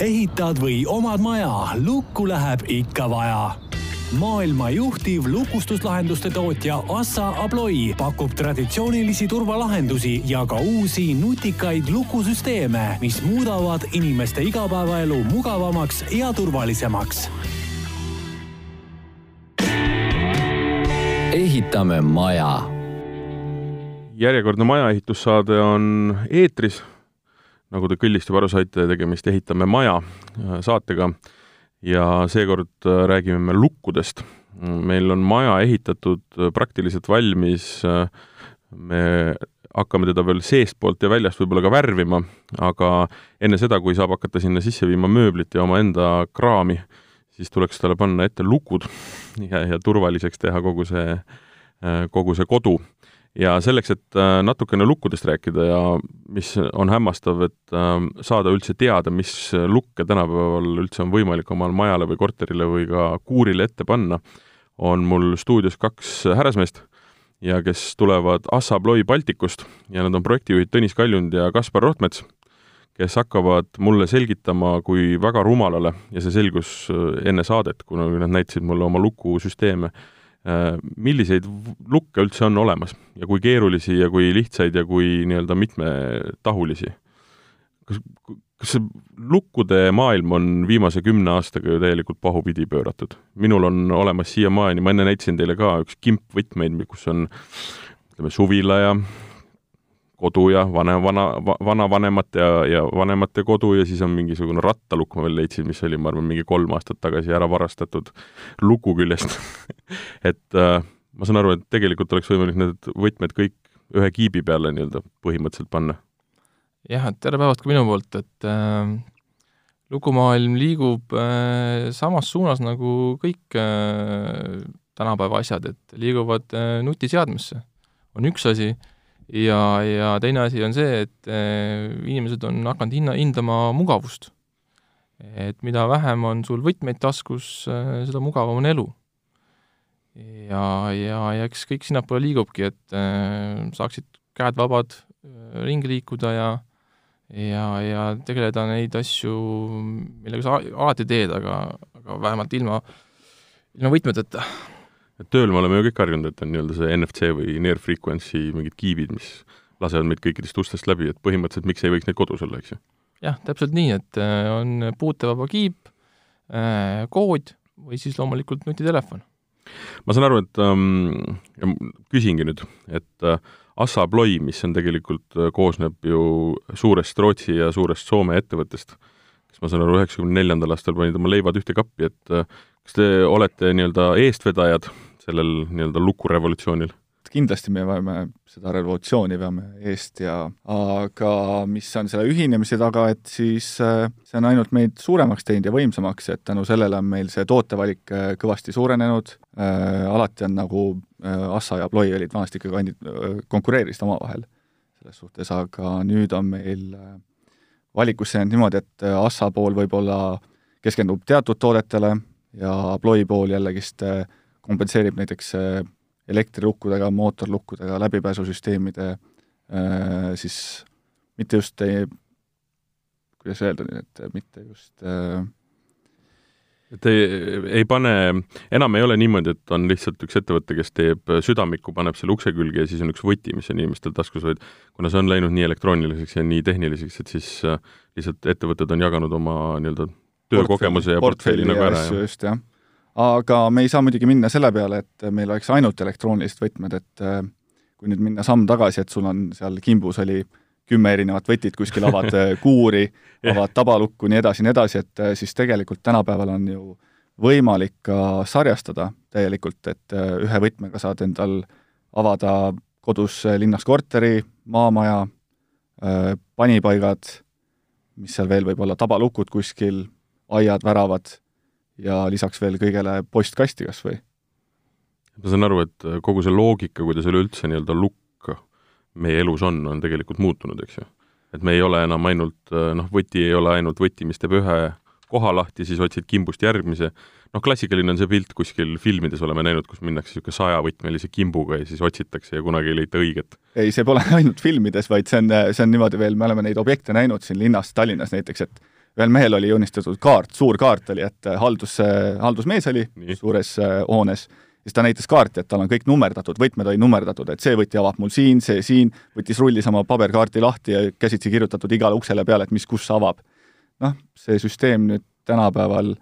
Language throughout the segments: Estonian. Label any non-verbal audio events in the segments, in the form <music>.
ehitad või omad maja, lukku läheb ikka vaja maailma juhtiv lukustuslahenduste tootja Assa Abloy pakub traditsioonilisi turvalahendusi ja ka uusi nutikaid lukusüsteeme, mis muudavad inimeste igapäevaelu mugavamaks ja turvalisemaks. ehitame maja. järjekordne majaehitussaade on eetris. Nagu te kõllist juba aru saite, tegemist Ehitame maja saatega ja seekord äh, räägime me lukkudest. meil on maja ehitatud äh, praktiliselt valmis, äh, me hakkame teda veel seestpoolt ja väljast võib-olla ka värvima, aga enne seda, kui saab hakata sinna sisse viima mööblit ja omaenda kraami, siis tuleks talle panna ette lukud ja, ja turvaliseks teha kogu see, kogu see kodu ja selleks, et äh, natukene lukkudest rääkida ja mis on hämmastav, et ähm, saada üldse teada, mis lukke tänapäeval üldse on võimalik omal majale või korterile või ka kuurile ette panna, on mul stuudios kaks härrasmeest ja kes tulevad Assa Abloy Baltikust ja nad on projektijuhid Tõnis Kaljund ja Kaspar Rohtmets, kes hakkavad mulle selgitama, kui väga rumalale, ja see selgus äh, enne saadet, kuna nad näitasid mulle oma lukusüsteeme, milliseid lukke üldse on olemas ja kui keerulisi ja kui lihtsaid ja kui nii-öelda mitmetahulisi? kas, kas see lukkude maailm on viimase kümne aastaga ju täielikult pahupidi pööratud? minul on olemas siiamaani, ma enne näitasin teile ka üks kimp võtmeid, kus on ütleme, suvila ja kodu ja vanem, vana, vanavanemate ja, ja vanemate kodu ja siis on mingisugune rattalukk, ma veel leidsin, mis oli, ma arvan, mingi kolm aastat tagasi ära varastatud luku küljest <laughs> et äh, ma saan aru, et tegelikult oleks võimalik need võtmed kõik ühe kiibi peale nii-öelda põhimõtteliselt panna. jah, et tere päevast ka minu poolt, et äh, lukumaailm liigub äh, samas suunas nagu kõik äh, tänapäeva asjad, et liiguvad äh, nutiseadmesse, on üks asi ja, ja teine asi on see, et eh, inimesed on hakanud hinna, hindama mugavust. et mida vähem on sul võtmeid taskus, eh, seda mugavam on elu. ja, ja, ja eks kõik sinnapoole liigubki, et eh, saaksid käed vabad ringi liikuda ja ja, ja tegeleda neid asju, millega sa alati teed, aga, aga vähemalt ilma, ilma võtmeteta et tööl me oleme ju kõik harjunud, et on nii-öelda see NFC või near frequency mingid kiibid, mis lasevad meid kõikidest ustest läbi, et põhimõtteliselt miks ei võiks neid kodus olla, eks ju? jah, täpselt nii, et äh, on puutevaba kiip, äh, kood või siis loomulikult nutitelefon. ma saan aru, et ähm, küsingi nüüd, et äh, Assa Abloy, mis on tegelikult, koosneb ju suurest Rootsi ja suurest Soome ettevõttest, kes ma saan aru, üheksakümne neljandal aastal panid oma leivad ühte kappi, et kas te olete nii-öelda eestvedajad sellel nii-öelda lukurevolutsioonil? kindlasti me veame seda revolutsiooni, veame eest ja aga mis on selle ühinemise taga, et siis äh, see on ainult meid suuremaks teinud ja võimsamaks, et tänu sellele on meil see tootevalik äh, kõvasti suurenenud äh,, alati on nagu äh, Assa ja Ploi olid vanasti ikka kandi-, äh, konkureerisid omavahel selles suhtes, aga nüüd on meil äh, valikusse jäänud niimoodi, et Assa pool võib-olla keskendub teatud toodetele, ja Ploy pool jällegist äh, kompenseerib näiteks äh, elektrilukkudega, mootorlukkudega, läbipääsusüsteemide äh, siis mitte just kuidas öelda nüüd, et mitte just et ei, ei pane, enam ei ole niimoodi, et on lihtsalt üks ettevõte, kes teeb südamiku, paneb selle ukse külge ja siis on üks võti, mis on inimestel taskus, vaid kuna see on läinud nii elektrooniliseks ja nii tehniliseks, et siis lihtsalt ettevõtted on jaganud oma nii-öelda töökogemuse ja portfelli nagu ära, just, jah. aga me ei saa muidugi minna selle peale, et meil oleks ainult elektroonilised võtmed, et äh, kui nüüd minna samm tagasi, et sul on seal kimbus oli kümme erinevat võtit, kuskil avad <laughs> äh, kuuri, avad tabalukku, nii edasi, nii edasi, et äh, siis tegelikult tänapäeval on ju võimalik ka sarjastada täielikult, et ühe võtmega saad endal avada kodus linnas korteri, maamaja, panipaigad, mis seal veel võib olla, tabalukud kuskil, aiad, väravad ja lisaks veel kõigele postkasti kas või. ma saan aru, et kogu see loogika, kuidas üleüldse nii-öelda lukk meie elus on, on tegelikult muutunud, eks ju. et me ei ole enam ainult, noh, võti ei ole ainult võti, mis teeb ühe koha lahti, siis otsid kimbust järgmise, noh, klassikaline on see pilt kuskil filmides oleme näinud, kus minnakse niisugune sajavõtmelise kimbuga ja siis otsitakse ja kunagi ei leita õiget. ei, see pole <laughs> ainult filmides, vaid see on, see on niimoodi veel, me oleme neid objekte näinud siin linnas, Tallinnas näiteks, et ühel mehel oli joonistatud kaart, suur kaart oli, et haldus, haldusmees oli Nii. suures hoones, siis ta näitas kaarti, et tal on kõik nummerdatud, võtmed olid nummerdatud, et see võti avab mul siin, see siin, võttis, rullis oma paberkaarti lahti ja käsitsi kirjutatud igale uksele peale, et mis kus avab. noh, see süsteem nüüd tänapäeval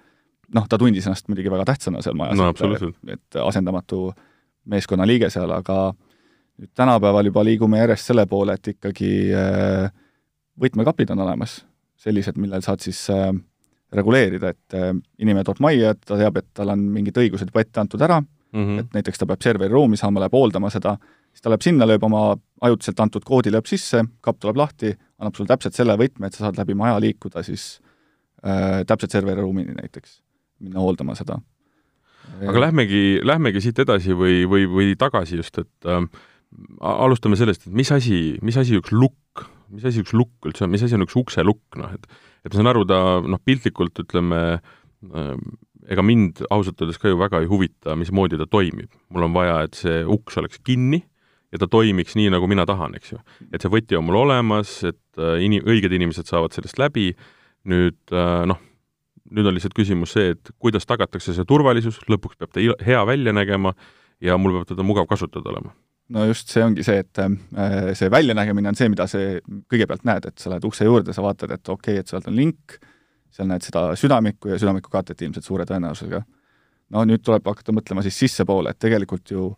noh, ta tundis ennast muidugi väga tähtsana seal majas no,, et, et asendamatu meeskonnaliige seal, aga nüüd tänapäeval juba liigume järjest selle poole, et ikkagi äh, võtmekapid on olemas, sellised, millel saad siis äh, reguleerida, et äh, inimene tuleb majja, et ta teab, et tal on mingid õigused juba ette antud ära mm, -hmm. et näiteks ta peab serveriruumi saama, läheb hooldama seda, siis ta läheb sinna, lööb oma ajutiselt antud koodi, lööb sisse, kapp tuleb lahti, annab sulle täpselt selle võtme, et sa saad läbi maja liikuda siis äh, täpselt serveriruumini näiteks, minna hooldama seda. aga lähmegi, lähmegi siit edasi või, või, või tagasi just, et äh, alustame sellest, et mis asi, mis asi üks lukk, mis asi üks lukk üldse on, mis asi on üks ukselukk, noh et et ma saan aru, ta noh, piltlikult ütleme äh,, ega mind ausalt öeldes ka ju väga ei huvita, mismoodi ta toimib. mul on vaja, et see uks oleks kinni ja ta toimiks nii, nagu mina tahan, eks ju. et see võti on mul olemas, et äh, ini-, õiged inimesed saavad sellest läbi, nüüd äh, noh, nüüd on lihtsalt küsimus see, et kuidas tagatakse see turvalisus, lõpuks peab ta hea välja nägema ja mul peab teda mugav kasutada olema no just see ongi see, et äh, see väljanägemine on see, mida sa kõigepealt näed, et sa lähed ukse juurde, sa vaatad, et okei okay,, et sealt on link, seal näed seda südamikku ja südamiku katet ilmselt suure tõenäosusega. no nüüd tuleb hakata mõtlema siis sissepoole, et tegelikult ju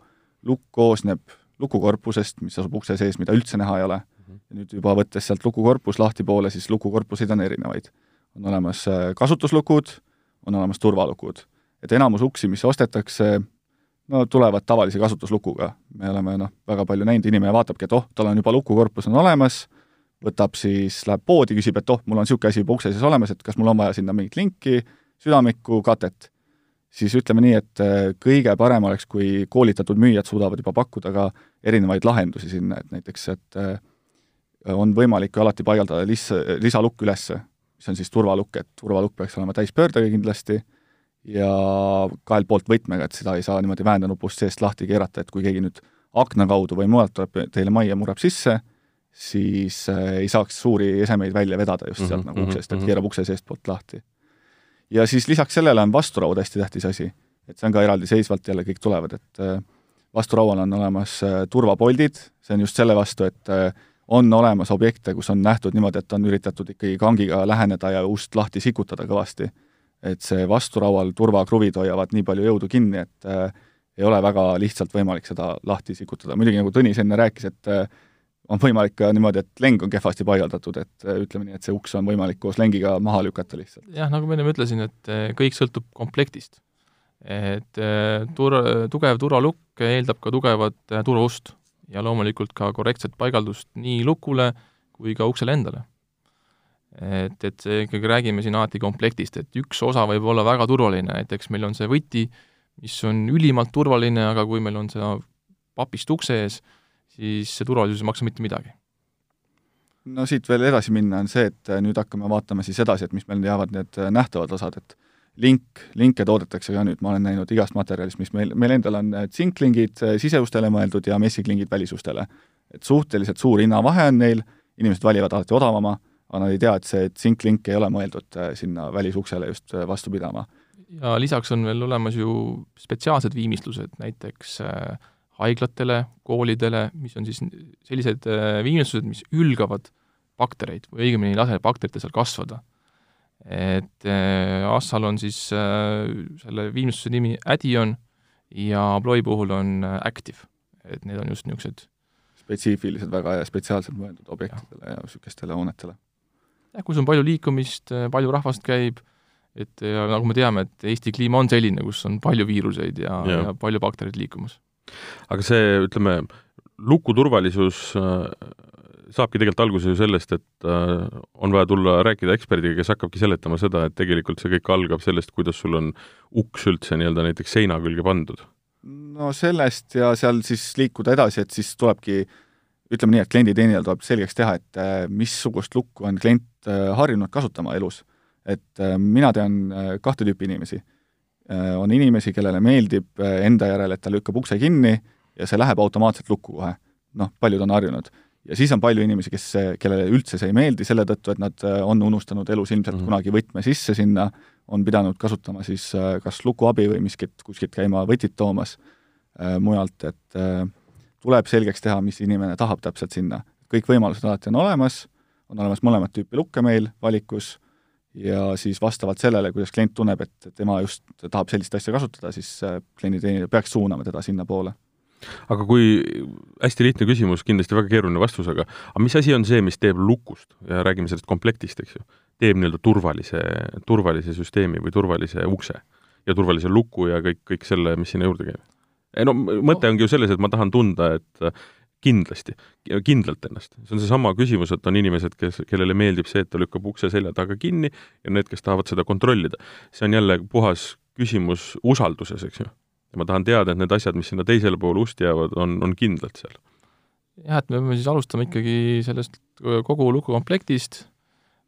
lukk koosneb lukukorpusest, mis asub ukse sees, mida üldse näha ei ole. Mhm. ja nüüd juba võttes sealt lukukorpus lahti poole, siis lukukorpuseid on erinevaid. on olemas äh, kasutuslukud, on olemas turvalukud. et enamus uksi, mis ostetakse, no tulevad tavalise kasutuslukuga. me oleme noh, väga palju näinud, inimene vaatabki, et oh, tal on juba lukukorpus on olemas, võtab siis, läheb poodi, küsib, et oh, mul on niisugune asi juba ukse sees olemas, et kas mul on vaja sinna mingit linki, südamikku, katet. siis ütleme nii, et äh, kõige parem oleks, kui koolitatud müüjad suudavad juba pakkuda ka erinevaid lahendusi sinna, et näiteks, et äh, on võimalik ju alati paigaldada lis-, lisalukk ülesse, mis on siis turvalukk, et turvalukk peaks olema täispöördega kindlasti ja kahelt poolt võtmega, et seda ei saa niimoodi väändanupust seest lahti keerata, et kui keegi nüüd akna kaudu või mujalt tuleb teile majja, murrab sisse, siis äh, ei saaks suuri esemeid välja vedada just sealt mm -hmm, nagu uksest, et mhm. keerab ukse seestpoolt lahti. ja siis lisaks sellele on vasturaud hästi tähtis asi. et see on ka eraldiseisvalt jälle, kõik tulevad, et äh, vasturaual on olemas äh, turvapoldid, see on just selle vastu, et on olemas objekte, kus on nähtud niimoodi, et on üritatud ikkagi kangiga läheneda ja ust lahti sikutada kõvasti et see vasturaual turvakruvid hoiavad nii palju jõudu kinni, et äh, ei ole väga lihtsalt võimalik seda lahti sikutada, muidugi nagu Tõnis enne rääkis, et äh, on võimalik ka niimoodi, et leng on kehvasti paigaldatud, et äh, ütleme nii, et see uks on võimalik koos lengiga maha lükata lihtsalt. jah, nagu ma enne ütlesin, et äh, kõik sõltub komplektist. et äh, tur-, tugev turvalukk eeldab ka tugevat turvaust ja loomulikult ka korrektset paigaldust nii lukule kui ka uksele endale et, et see ikkagi räägime siin alati komplektist, et üks osa võib olla väga turvaline, näiteks meil on see võti, mis on ülimalt turvaline, aga kui meil on see papist ukse ees, siis see turvalisus ei maksa mitte midagi. no siit veel edasi minna on see, et nüüd hakkame vaatama siis edasi, et mis meil jäävad need nähtavad osad, et link, linke toodetakse ka nüüd, ma olen näinud igast materjalist, mis meil, meil endal on tsinklingid siseustele mõeldud ja messiklingid välisustele. et suhteliselt suur hinnavahe on neil, inimesed valivad alati odavama aga nad ei tea, et see tsinklink ei ole mõeldud äh, sinna välisuksele just äh, vastu pidama. ja lisaks on veel olemas ju spetsiaalsed viimistlused, näiteks äh, haiglatele, koolidele, mis on siis sellised viimistlused, mis ülgavad baktereid või õigemini ei lase bakteritel seal kasvada. et Assal on siis selle viimistluse nimi Addion ja Ploi puhul on Active, et need on just niisugused spetsiifilised väga ja spetsiaalselt mõeldud objektidele ja niisugustele hoonetele jah, kus on palju liikumist, palju rahvast käib, et ja nagu me teame, et Eesti kliima on selline, kus on palju viiruseid ja, ja., ja palju baktereid liikumas. Aga see, ütleme, lukuturvalisus äh, saabki tegelikult alguse ju sellest, et äh, on vaja tulla rääkida eksperdiga, kes hakkabki seletama seda, et tegelikult see kõik algab sellest, kuidas sul on uks üldse nii-öelda näiteks seina külge pandud. no sellest ja seal siis liikuda edasi, et siis tulebki ütleme nii, et klienditeenindajal tuleb selgeks teha, et äh, missugust lukku on klient harjunud kasutama elus. et mina tean kahte tüüpi inimesi. On inimesi, kellele meeldib enda järele, et ta lükkab ukse kinni ja see läheb automaatselt lukku kohe. noh, paljud on harjunud. ja siis on palju inimesi, kes, kellele üldse see ei meeldi selle tõttu, et nad on unustanud elus ilmselt mm -hmm. kunagi võtme sisse sinna, on pidanud kasutama siis kas lukuabi või miskit, kuskilt käima võtit toomas äh, mujalt, et äh, tuleb selgeks teha, mis inimene tahab täpselt sinna. kõik võimalused alati on olemas, on olemas mõlemat tüüpi lukke meil valikus ja siis vastavalt sellele, kuidas klient tunneb, et tema just tahab sellist asja kasutada, siis klienditeenindaja peaks suunama teda sinnapoole. aga kui, hästi lihtne küsimus, kindlasti väga keeruline vastus, aga aga mis asi on see, mis teeb lukust ja räägime sellest komplektist, eks ju, teeb nii-öelda turvalise, turvalise süsteemi või turvalise ukse ja turvalise luku ja kõik, kõik selle, mis sinna juurde käib? no mõte ongi ju selles, et ma tahan tunda, et kindlasti, kindlalt ennast. see on seesama küsimus, et on inimesed, kes, kellele meeldib see, et ta lükkab ukse selja taga kinni ja need, kes tahavad seda kontrollida. see on jälle puhas küsimus usalduses, eks ju. ja ma tahan teada, et need asjad, mis sinna teisele poole ust jäävad, on, on kindlalt seal. jah, et me peame siis alustama ikkagi sellest kogu lukukomplektist,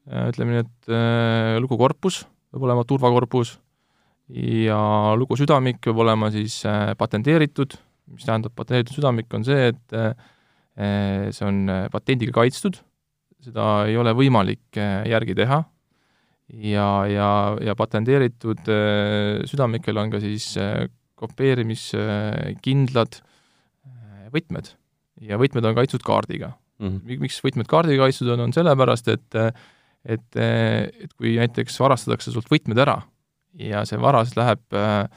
ütleme nii, et äh, lukukorpus peab olema turvakorpus ja lukusüdamik peab olema siis äh, patenteeritud mis tähendab patenteeritud südamik, on see, et eh, see on eh, patendiga kaitstud, seda ei ole võimalik järgi teha ja, ja, ja patenteeritud südamikel on ka siis kopeerimiskindlad võtmed ja võtmed on kaitstud kaardiga mm. -hmm. miks võtmed kaardiga kaitstud on, on sellepärast, et et, et kui näiteks varastatakse sult võtmed ära ja see vara siis läheb äh, Äh,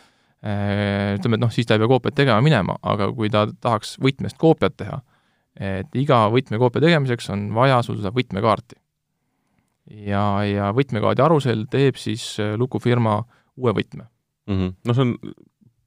ütleme, et noh, siis ta ei pea koopiat tegema minema, aga kui ta tahaks võtmest koopiat teha, et iga võtmekoopia tegemiseks on vaja sul seda võtmekaarti. ja, ja võtmekaardi alusel teeb siis äh, lukufirma uue võtme mm. -hmm. no see on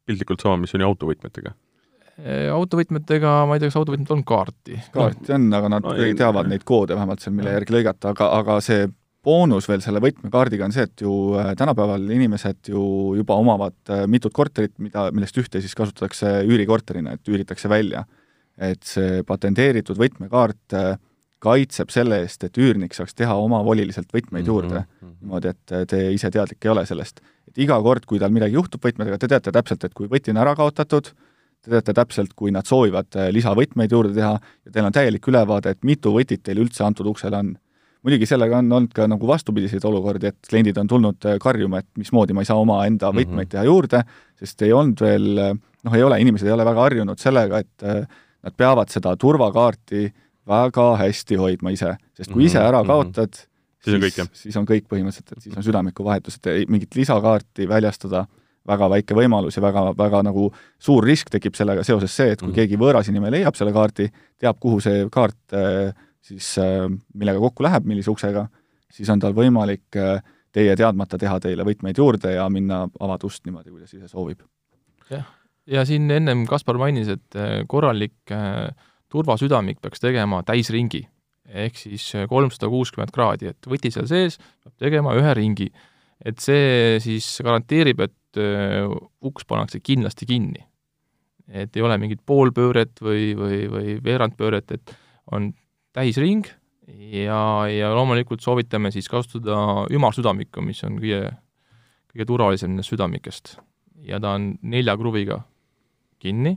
piltlikult sama, mis on ju autovõtmetega äh, autovõtmetega, ma ei tea, kas autovõtmed on kaarti? kaarti on, aga nad no, kuidagi teavad neid koode vähemalt seal, mille järgi lõigata, aga, aga see boonus veel selle võtmekaardiga on see, et ju äh, tänapäeval inimesed ju juba omavad äh, mitut korterit, mida, millest ühte siis kasutatakse üürikorterina, et üüritakse välja. et see patenteeritud võtmekaart äh, kaitseb selle eest, et üürnik saaks teha omavoliliselt võtmeid mhm, juurde mm -hmm. niimoodi, et te ise teadlik ei ole sellest. et iga kord, kui tal midagi juhtub võtmedega, te teate täpselt, et kui võti on ära kaotatud, te teate täpselt, kui nad soovivad lisavõtmeid juurde teha ja teil on täielik ülevaade, et mitu võtit teil üldse antud uksele on muidugi sellega on olnud ka nagu vastupidiseid olukordi, et kliendid on tulnud äh, karjuma, et mismoodi ma ei saa omaenda mhm. võtmeid mm -hmm. teha juurde, sest ei olnud veel, äh, noh, ei ole, inimesed ei ole väga harjunud sellega, et äh, nad peavad seda turvakaarti väga hästi hoidma ise, sest kui ise mhm, ära mhm. kaotad mm, -hmm. siis on kõik, jah? siis on kõik põhimõtteliselt, et siis on südamikuvahetus, et mingit lisakaarti väljastada väga väike võimalus ja väga, väga nagu suur risk tekib sellega seoses see, et kui mm -hmm. keegi võõras inimene leiab selle kaardi, teab, kuhu see kaart äh, siis äh, millega kokku läheb, millise uksega, siis on tal võimalik äh, teie teadmata teha teile võtmeid juurde ja minna avada ust niimoodi, kuidas ise soovib. jah, ja siin ennem Kaspar mainis, et äh, korralik turvasüdamik peaks tegema täisringi, ehk siis kolmsada kuuskümmend kraadi, et võti seal sees peab tegema ühe ringi. et see siis garanteerib, et uks pannakse kindlasti kinni. et ei ole mingit poolpööret või, või, või veerandpööret, et on täisring ja, ja loomulikult soovitame siis kasutada ümarsüdamikku, mis on kõige, kõige turvalisem nendest südamikest. ja ta on nelja kruviga kinni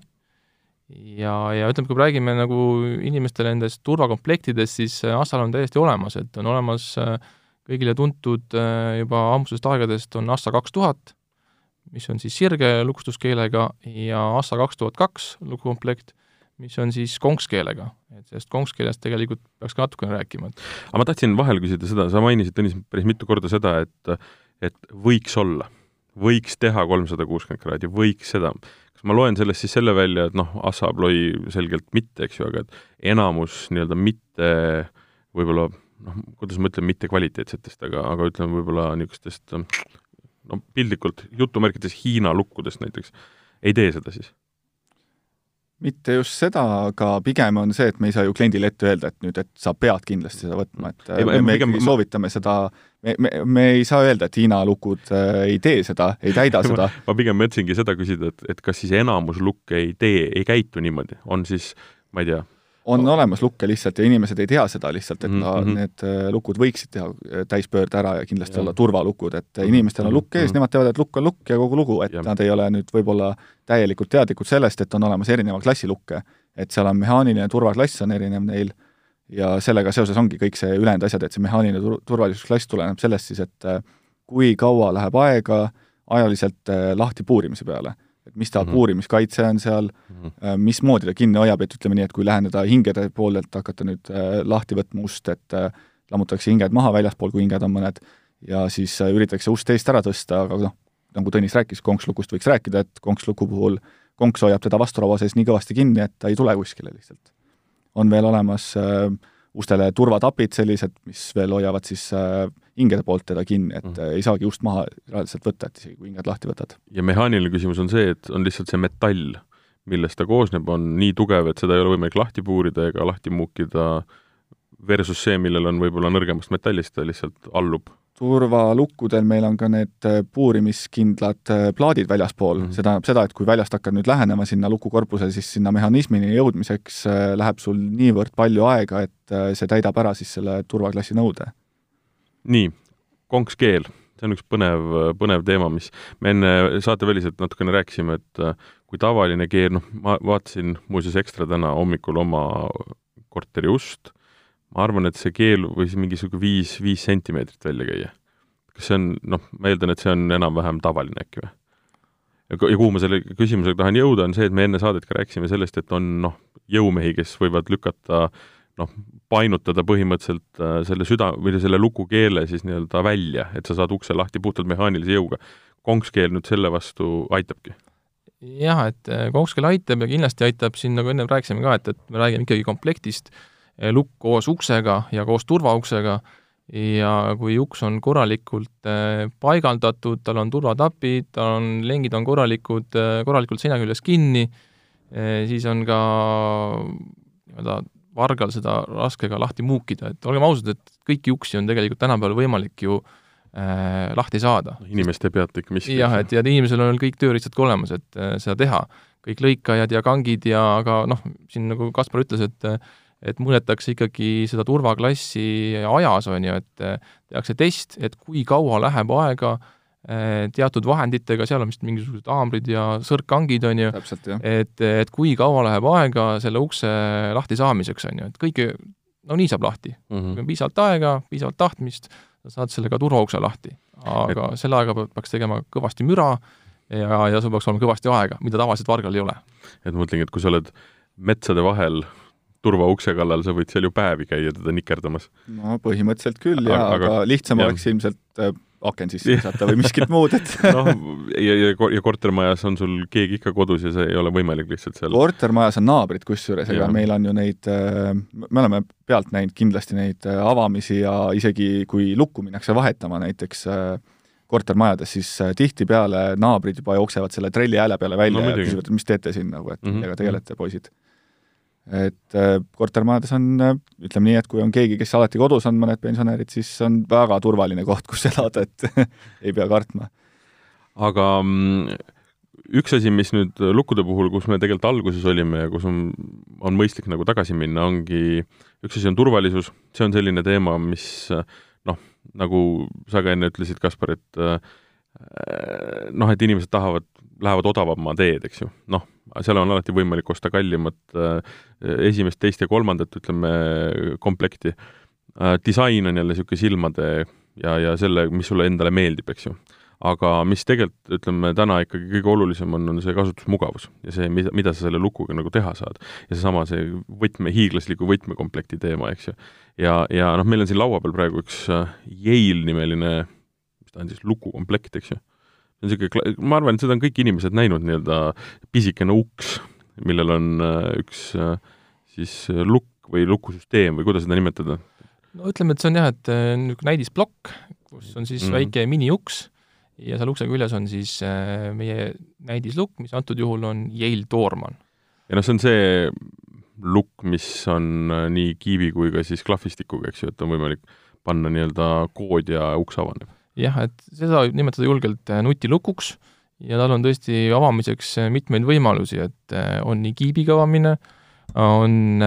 ja, ja ütleme, kui räägime nagu inimestele nendest turvakomplektidest, siis Assal on täiesti olemas, et on olemas äh, kõigile tuntud äh, juba ammusest aegadest on Assa kaks tuhat, mis on siis sirge lukustuskeelega ja Assa kaks tuhat kaks lukukomplekt mis on siis konkskeelega, et sellest konkskeelest tegelikult peaks ka natukene rääkima. aga ma tahtsin vahele küsida seda, sa mainisid, Tõnis, päris mitu korda seda, et et võiks olla, võiks teha kolmsada kuuskümmend kraadi, võiks seda. kas ma loen sellest siis selle välja, et noh, Assa Abloy selgelt mitte, eks ju, aga et enamus nii-öelda mitte võib-olla noh, kuidas ma ütlen, mitte kvaliteetsetest, aga, aga ütleme võib-olla niisugustest no piltlikult jutumärkides Hiina lukkudest näiteks, ei tee seda siis mitte just seda, aga pigem on see, et me ei saa ju kliendile ette öelda, et nüüd, et sa pead kindlasti seda võtma, et ei, me, me pigem... ikkagi soovitame seda, me, me, me ei saa öelda, et Hiina lukud äh, ei tee seda, ei täida <laughs> seda. ma pigem mõtlesingi seda küsida, et, et kas siis enamus lukke ei tee, ei käitu niimoodi, on siis, ma ei tea, on olemas lukke lihtsalt ja inimesed ei tea seda lihtsalt, et mm -hmm. need äh, lukud võiksid teha äh, täispöörde ära ja kindlasti ja. olla turvalukud, et mm -hmm. inimestel on lukk ees mm, -hmm. nemad teavad, et lukk on lukk ja kogu lugu, et ja. nad ei ole nüüd võib-olla täielikult teadlikud sellest, et on olemas erineva klassi lukke. et seal on mehaaniline turvaklass on erinev neil, ja sellega seoses ongi kõik see ülejäänud asjad, et see mehaaniline tur-, turvalisusklass tuleneb sellest siis, et äh, kui kaua läheb aega ajaliselt äh, lahti puurimise peale. Et mis ta mm -hmm. puurimiskaitse on seal mm, -hmm. mismoodi ta kinni hoiab, et ütleme nii, et kui läheneda hingede poolelt, hakata nüüd lahti võtma ust, et lammutatakse hinged maha väljaspool, kui hinged on mõned, ja siis üritatakse ust eest ära tõsta, aga noh, nagu Tõnis rääkis, konkslukust võiks rääkida, et konksluku puhul konks hoiab teda vasturauva sees nii kõvasti kinni, et ta ei tule kuskile lihtsalt on veel olemas äh, ustele turvatapid sellised, mis veel hoiavad siis äh, hingede poolt teda kinni, et mm -hmm. ei saagi ust maha reaalselt võtta, et isegi kui hinged lahti võtad. ja mehaaniline küsimus on see, et on lihtsalt see metall, millest ta koosneb, on nii tugev, et seda ei ole võimalik lahti puurida ega lahti muukida, versus see, millel on võib-olla nõrgemast metallist, ta lihtsalt allub turvalukkudel meil on ka need äh, puurimiskindlad äh, plaadid väljaspool mm, -hmm. see tähendab seda, et kui väljast hakkad nüüd lähenema sinna lukukorpusele, siis sinna mehhanismini jõudmiseks äh, läheb sul niivõrd palju aega, et see täidab ära siis selle turvaklassi nõude. nii, konkskeel, see on üks põnev, põnev teema, mis me enne saateväliselt natukene rääkisime, et kui tavaline keel, noh, ma vaatasin muuseas ekstra täna hommikul oma korteri ust ma arvan, et see keel võis mingisugune viis, viis sentimeetrit välja käia. kas see on, noh, ma eeldan, et see on enam-vähem tavaline äkki või? ja, kuhu ma selle küsimusega tahan jõuda, on see, et me enne saadet ka rääkisime sellest, et on noh, jõumehi, kes võivad lükata noh, painutada põhimõtteliselt äh, selle süda- või selle lukukeele siis nii-öelda välja, et sa saad ukse lahti puhtalt mehaanilise jõuga. konkskeel nüüd selle vastu aitabki? jah, et äh, konkskeel aitab ja kindlasti aitab siin, nagu enne rääkisime ka, et, et me räägime ikkagi komplektist, lukk koos uksega ja koos turvauksega ja kui uks on korralikult eh, paigaldatud, tal on turvatapid, tal on, lengid on korralikud, eh, korralikult seina küljes kinni, siis on ka nii-öelda vargal seda raske ka lahti muukida, et olgem ausad, et kõiki uksi on tegelikult tänapäeval võimalik ju äh, lahti saada. inimest ei peata ikka miski. jah, et ja inimesel on kõik tööriistad ka olemas, et äh, seda teha. kõik lõikajad ja kangid ja aga noh, siin nagu Kaspar ütles, et äh, et mõõdetakse ikkagi seda turvaklassi ajas, on ju, et eh, tehakse test, et kui kaua läheb aega eh, teatud vahenditega, seal on vist mingisugused haamrid ja sõrkkangid, on ju, et, et kui kaua läheb aega selle ukse lahti saamiseks, on ju, et kõike, no nii saab lahti mm. -hmm. kui on piisavalt aega, piisavalt tahtmist, sa saad sellega turvaukse lahti. aga et... selle ajaga peaks tegema kõvasti müra ja, ja sul peaks olema kõvasti aega, mida tavaliselt vargal ei ole. et ma mõtlengi, et kui sa oled metsade vahel turvaukse kallal, sa võid seal ju päevi käia teda nikerdamas. no põhimõtteliselt küll jaa, aga, aga lihtsam ja. oleks ilmselt äh, aken sisse visata või miskit muud, et <laughs> noh, ja, ja, ja kortermajas on sul keegi ikka kodus ja see ei ole võimalik lihtsalt seal kortermajas on naabrid kusjuures, ega meil on ju neid, äh, me oleme pealt näinud kindlasti neid äh, avamisi ja isegi kui lukku minnakse vahetama näiteks kortermajades, siis tihtipeale naabrid juba jooksevad selle trelli hääle peale välja no, ja küsivad, et mis teete siin nagu, et mm -hmm. millega tegelete, poisid et äh, kortermajades on, äh, ütleme nii, et kui on keegi, kes alati kodus on, mõned pensionärid, siis on väga turvaline koht, kus elada, et <laughs> ei pea kartma. aga mm, üks asi, mis nüüd lukkude puhul, kus me tegelikult alguses olime ja kus on, on mõistlik nagu tagasi minna, ongi, üks asi on turvalisus, see on selline teema, mis noh, nagu sa ka enne ütlesid, Kaspar, et äh, noh, et inimesed tahavad, lähevad odavama teed, eks ju, noh seal on alati võimalik osta kallimat äh, esimest, teist ja kolmandat, ütleme, komplekti. Äh, disain on jälle niisugune silmade ja, ja selle, mis sulle endale meeldib, eks ju. aga mis tegelikult, ütleme, täna ikkagi kõige olulisem on, on see kasutusmugavus ja see, mida, mida sa selle lukuga nagu teha saad. ja seesama, see võtme, hiiglasliku võtmekomplekti teema, eks ju. ja, ja noh, meil on siin laua peal praegu üks äh, Yale nimeline, mis ta on siis, lukukomplekt, eks ju niisugune, ma arvan, et seda on kõik inimesed näinud, nii-öelda pisikene uks, millel on äh, üks äh, siis äh, lukk või lukusüsteem või kuidas seda nimetada? no ütleme, et see on jah, et niisugune näidisplokk, kus on siis mm -hmm. väike miniuks ja seal ukse küljes on siis meie näidislukk, mis antud juhul on Yale Doorman. ja noh, see on see lukk, mis on nii kiivi kui ka siis klahvistikuga, eks ju, et on võimalik panna nii-öelda kood ja uks avaneb jah, et seda võib nimetada julgelt äh, nutilukuks ja tal on tõesti avamiseks äh, mitmeid võimalusi, et äh, on nii kiibiga avamine, on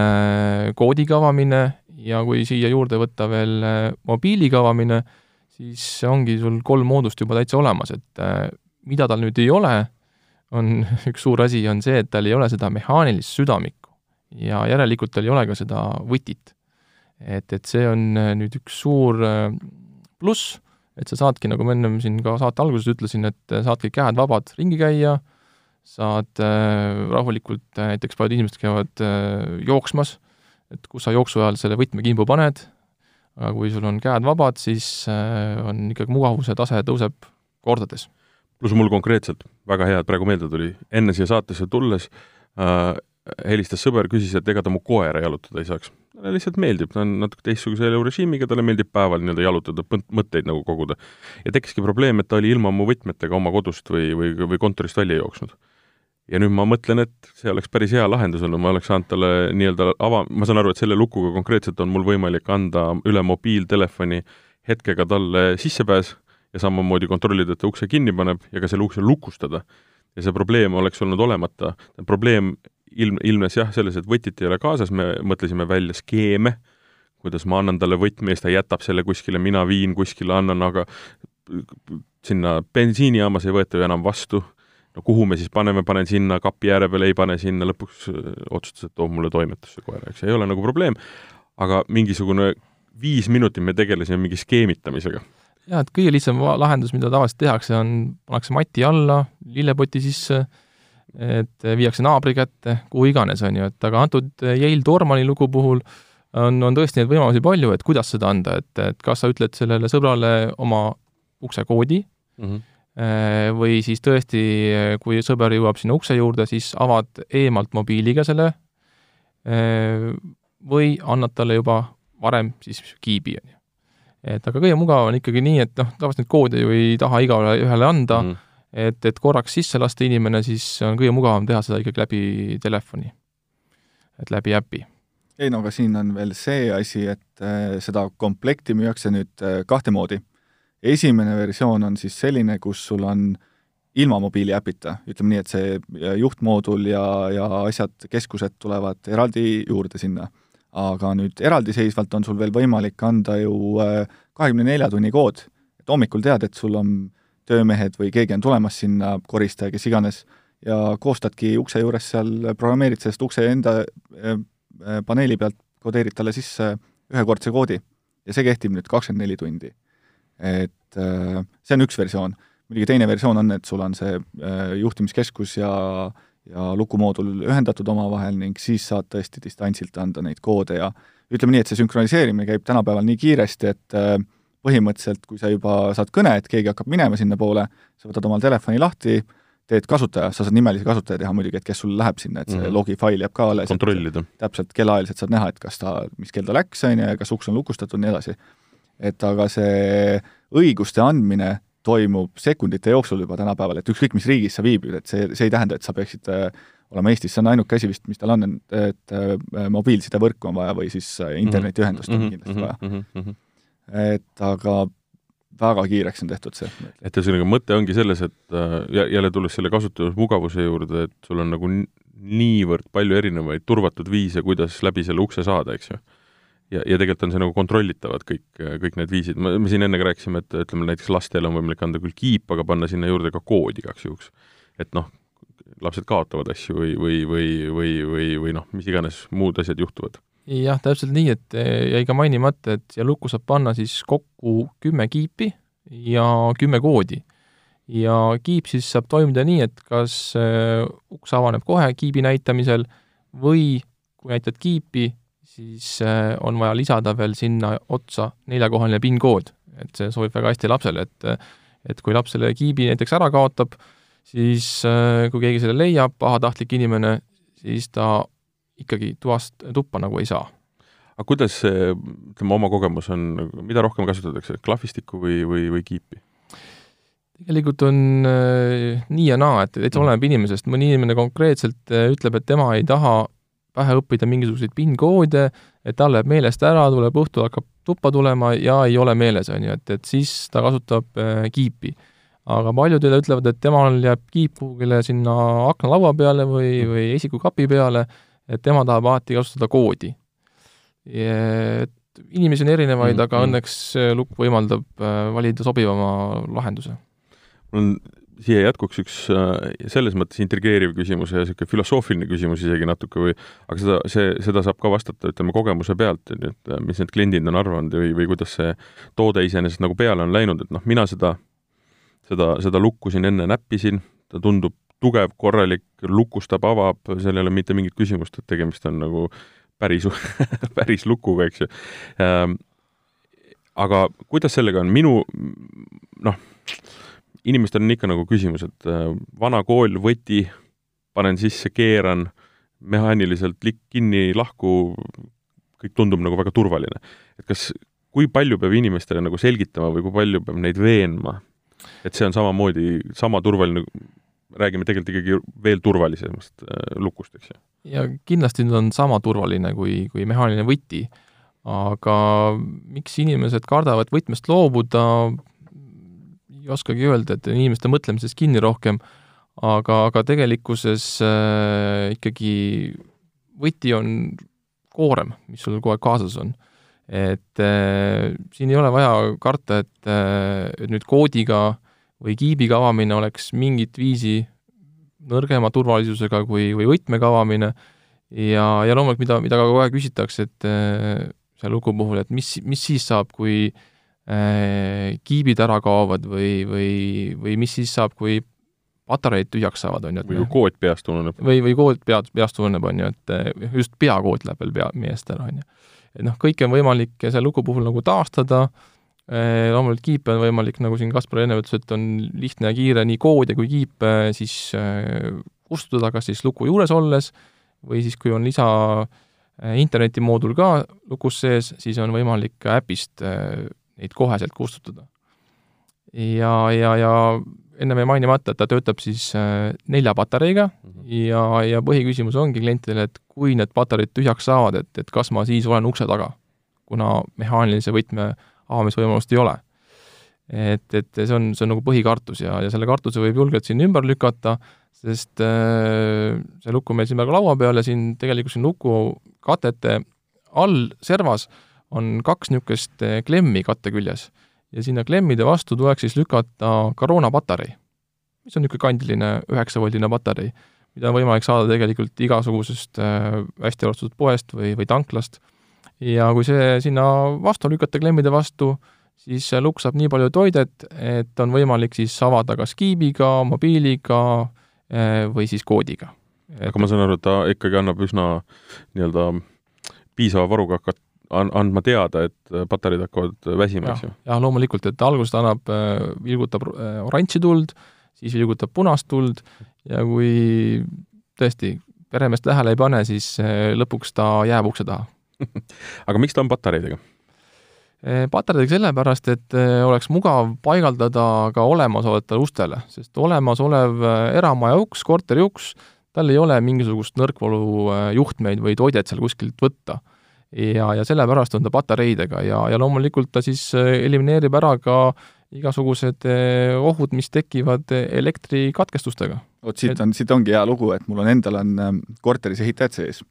koodiga avamine ja kui siia juurde võtta veel mobiiliga avamine, siis ongi sul kolm moodust juba täitsa olemas, et mida tal nüüd ei ole, on <laughs> üks suur asi, on see, et tal ei ole seda mehaanilist südamikku ja järelikult tal ei ole ka seda võtit. Et, et see on nüüd üks suur pluss, et sa saadki, nagu ma ennem siin ka saate alguses ütlesin, et saadki käed vabad ringi käia, saad äh, rahulikult äh,, näiteks paljud inimesed käivad äh, jooksmas, et kus sa jooksu ajal selle võtmekimbu paned, aga kui sul on käed vabad, siis äh, on ikkagi mugavuse tase tõuseb kordades. pluss mul konkreetselt, väga hea, et praegu meelde tuli, enne siia saatesse tulles äh, helistas sõber, küsis, et ega ta mu koera jalutada ei saaks talle lihtsalt meeldib, ta on natuke teistsuguse elurežiimiga, talle meeldib päeval nii-öelda jalutada, mõtteid nagu koguda. ja tekkiski probleem, et ta oli ilma mu võtmetega oma kodust või, või, või kontorist välja jooksnud. ja nüüd ma mõtlen, et see oleks päris hea lahendus olnud, ma oleks saanud talle nii-öelda ava-, ma saan aru, et selle lukuga konkreetselt on mul võimalik anda üle mobiiltelefoni hetkega talle sissepääs ja samamoodi kontrollida, et ta ukse kinni paneb ja ka selle ukse lukustada. ja see probleem oleks olnud olemata, probleem ilm, ilmnes jah, selles, et võtit ei ole kaasas, me mõtlesime välja skeeme, kuidas ma annan talle võtme ja siis ta jätab selle kuskile, mina viin kuskile, annan, aga sinna bensiinijaamas ei võeta ju enam vastu. no kuhu me siis paneme, panen sinna kapi ääre peale, ei pane sinna, lõpuks äh, otsustas, et toob mulle toimetusse koera, eks ei ole nagu probleem, aga mingisugune viis minutit me tegelesime mingi skeemitamisega jah, et kõige lihtsam lahendus, mida tavaliselt tehakse, on, pannakse mati alla, lillepoti sisse et viiakse naabri kätte, kuhu iganes, on ju, et aga antud Yale Dormani lugu puhul on, on tõesti neid võimalusi palju, et kuidas seda anda, et, et kas sa ütled sellele sõbrale oma uksekoodi mm, -hmm. või siis tõesti, kui sõber jõuab sinna ukse juurde, siis avad eemalt mobiiliga selle eh, või annad talle juba varem siis kiibi, on ju. et aga kõige mugavam on ikkagi nii, et noh, tavaliselt neid koode ju ei taha igale ühele anda mm, -hmm et, et korraks sisse lasta inimene, siis on kõige mugavam teha seda ikkagi läbi telefoni, et läbi äpi. ei no aga siin on veel see asi, et äh, seda komplekti müüakse nüüd äh, kahte moodi. esimene versioon on siis selline, kus sul on ilma mobiiliäpita, ütleme nii, et see äh, juhtmoodul ja, ja asjad, keskused tulevad eraldi juurde sinna. aga nüüd eraldiseisvalt on sul veel võimalik anda ju kahekümne nelja tunni kood, et hommikul tead, et sul on töömehed või keegi on tulemas sinna, koristaja, kes iganes, ja koostadki ukse juures seal, programmeerid sellest ukse enda äh, äh, paneeli pealt, kodeerid talle sisse ühekordse koodi. ja see kehtib nüüd kakskümmend neli tundi. et äh, see on üks versioon. muidugi teine versioon on, et sul on see juhtimiskeskus ja ja lukumoodul ühendatud omavahel ning siis saad tõesti distantsilt anda neid koode ja ütleme nii, et see sünkroniseerimine käib tänapäeval nii kiiresti, et äh, põhimõtteliselt, kui sa juba saad kõne, et keegi hakkab minema sinnapoole, sa võtad omal telefoni lahti, teed kasutaja, sa saad nimelise kasutaja teha muidugi, et kes sul läheb sinna, et see mm -hmm. logifail jääb ka alles. kontrollida. täpselt, kellaajaliselt saad näha, et kas ta, mis kell ta läks, on ju, ja kas uks on lukustatud, nii edasi. et aga see õiguste andmine toimub sekundite jooksul juba tänapäeval, et ükskõik, mis riigis sa viibid, et see, see ei tähenda, et sa peaksid äh, olema Eestis, see on ainuke asi vist, mis tal on, et, et äh, mobiilsidevõrku on vaja või siis äh, internetiühendust on mm -hmm. kindlasti vaja mm. -hmm et aga väga kiireks on tehtud see. et ühesõnaga, mõte ongi selles, et äh, jälle tulles selle kasutusmugavuse juurde, et sul on nagu niivõrd palju erinevaid turvatud viise, kuidas läbi selle ukse saada, eks ju. ja, ja tegelikult on see nagu kontrollitavad kõik, kõik need viisid, me, me siin enne ka rääkisime, et ütleme näiteks lastele on võimalik anda küll kiip, aga panna sinna juurde ka kood igaks juhuks. et noh, lapsed kaotavad asju või, või, või, või, või, või noh, mis iganes muud asjad juhtuvad jah, täpselt nii, et eh, jäi ka mainimata, et siia lukku saab panna siis kokku kümme kiipi ja kümme koodi. ja kiip siis saab toimida nii, et kas eh, uks avaneb kohe kiibi näitamisel või kui näitad kiipi, siis eh, on vaja lisada veel sinna otsa neljakohaline PIN-kood. et see sobib väga hästi lapsele, et et kui laps selle kiibi näiteks ära kaotab, siis kui keegi selle leiab, pahatahtlik inimene, siis ta ikkagi toast tuppa nagu ei saa. aga kuidas see, ütleme, oma kogemus on, mida rohkem kasutatakse, klahvistikku või, või, või kiipi? tegelikult on äh, nii ja naa, et täitsa oleneb inimesest, mõni inimene konkreetselt äh, ütleb, et tema ei taha pähe õppida mingisuguseid PIN-koode, et tal läheb meelest ära, tuleb õhtul, hakkab tuppa tulema ja ei ole meeles, on ju, et, et siis ta kasutab äh, kiipi. aga paljud jälle ütlevad, et temal jääb kiip kuhugile sinna aknalaua peale või, või esikukapi peale et tema tahab alati kasutada koodi. et inimesi on erinevaid mm, -hmm. aga õnneks see lukk võimaldab äh, valida sobivama lahenduse. mul on siia jätkuks üks äh, selles mõttes intrigeeriv küsimus ja niisugune filosoofiline küsimus isegi natuke või aga seda, see, seda saab ka vastata, ütleme, kogemuse pealt, on ju, et äh, mis need kliendid on arvanud või, või kuidas see toode iseenesest nagu peale on läinud, et noh, mina seda, seda, seda lukku siin enne näppisin, ta tundub tugev, korralik, lukustab, avab, seal ei ole mitte mingit küsimust, et tegemist on nagu päris <laughs> päris lukuga, eks ju ähm,. aga kuidas sellega on, minu noh, inimestel on ikka nagu küsimus, et äh, vana kool, võti, panen sisse, keeran, mehaaniliselt likk kinni, lahku, kõik tundub nagu väga turvaline. et kas, kui palju peab inimestele nagu selgitama või kui palju peab neid veenma, et see on samamoodi sama turvaline, räägime tegelikult ikkagi veel turvalisemast äh, lukust, eks ju? ja kindlasti ta on sama turvaline kui, kui mehaaniline võti, aga miks inimesed kardavad võtmest loobuda, ei oskagi öelda, et inimeste mõtlemises kinni rohkem, aga, aga tegelikkuses äh, ikkagi võti on koorem, mis sul kogu aeg kaasas on. et äh, siin ei ole vaja karta, et äh, nüüd koodiga või kiibiga avamine oleks mingit viisi nõrgema turvalisusega kui, või võtmega avamine ja, ja loomulikult, mida, mida ka kogu aeg küsitakse, et äh, selle luku puhul, et mis, mis siis saab, kui äh, kiibid ära kaovad või, või, või mis siis saab, kui patareid tühjaks saavad, on ju. või kui kood peast ununeb. või, või kood pead, peast ununeb, on ju, et äh, just peakood läheb veel pea, meest ära, on ju. et noh, kõike on võimalik selle luku puhul nagu taastada, äh, loomulikult kiipe on võimalik, nagu siin Kaspar enne ütles, et on lihtne ja kiire nii koode kui kiipe siis kustutada, kas siis luku juures olles või siis, kui on lisa internetimoodul ka lukus sees, siis on võimalik äpist neid koheselt kustutada. ja, ja, ja ennem jäi mainimata, et ta töötab siis äh, nelja patareiga mm -hmm. ja, ja põhiküsimus ongi klientidele, et kui need patareid tühjaks saavad, et, et kas ma siis olen ukse taga, kuna mehaanilise võtme avamisvõimalust ei ole. et, et see on, see on nagu põhikartus ja, ja selle kartuse võib julgelt siin ümber lükata, sest äh, see lukk on meil siin praegu laua peal ja siin tegelikult siin luku katete all servas äh, on kaks niisugust eh, klemmi katte küljes ja sinna klemmide vastu tuleks siis lükata Corona patarei, mis on niisugune kandiline üheksavoldiline patarei, mida on võimalik saada tegelikult igasugusest äh, hästi arvustatud poest või, või tanklast. Ja kui see sinna vastu lükata klemmide vastu, siis see lukk saab nii palju toidet, et on võimalik siis avada kas kiibiga, mobiiliga äh, või siis koodiga. aga ma saan aru, et ta ikkagi annab üsna nii-öelda piisava varuga hakat-, an-, andma teada, et patareid hakkavad väsima, eks ju? jah, loomulikult, et alguses ta annab, äh, vilgutab äh, oranži tuld, siis vilgutab punast tuld ja kui tõesti peremeest tähele ei pane, siis lõpuks ta jääb ukse taha <laughs> aga miks ta on patareidega? patareidega sellepärast, et oleks mugav paigaldada ka olemasolevatele ustele, sest olemasolev eramaja uks, korteri uks, tal ei ole mingisugust nõrkvalujuhtmeid või toidet seal kuskilt võtta ja, ja sellepärast on ta patareidega ja, ja loomulikult ta siis äh, elimineerib ära ka igasugused äh, ohud, mis tekivad elektrikatkestustega. vot siit on, siit ongi hea lugu, et mul on endal on korteris ehitajad sees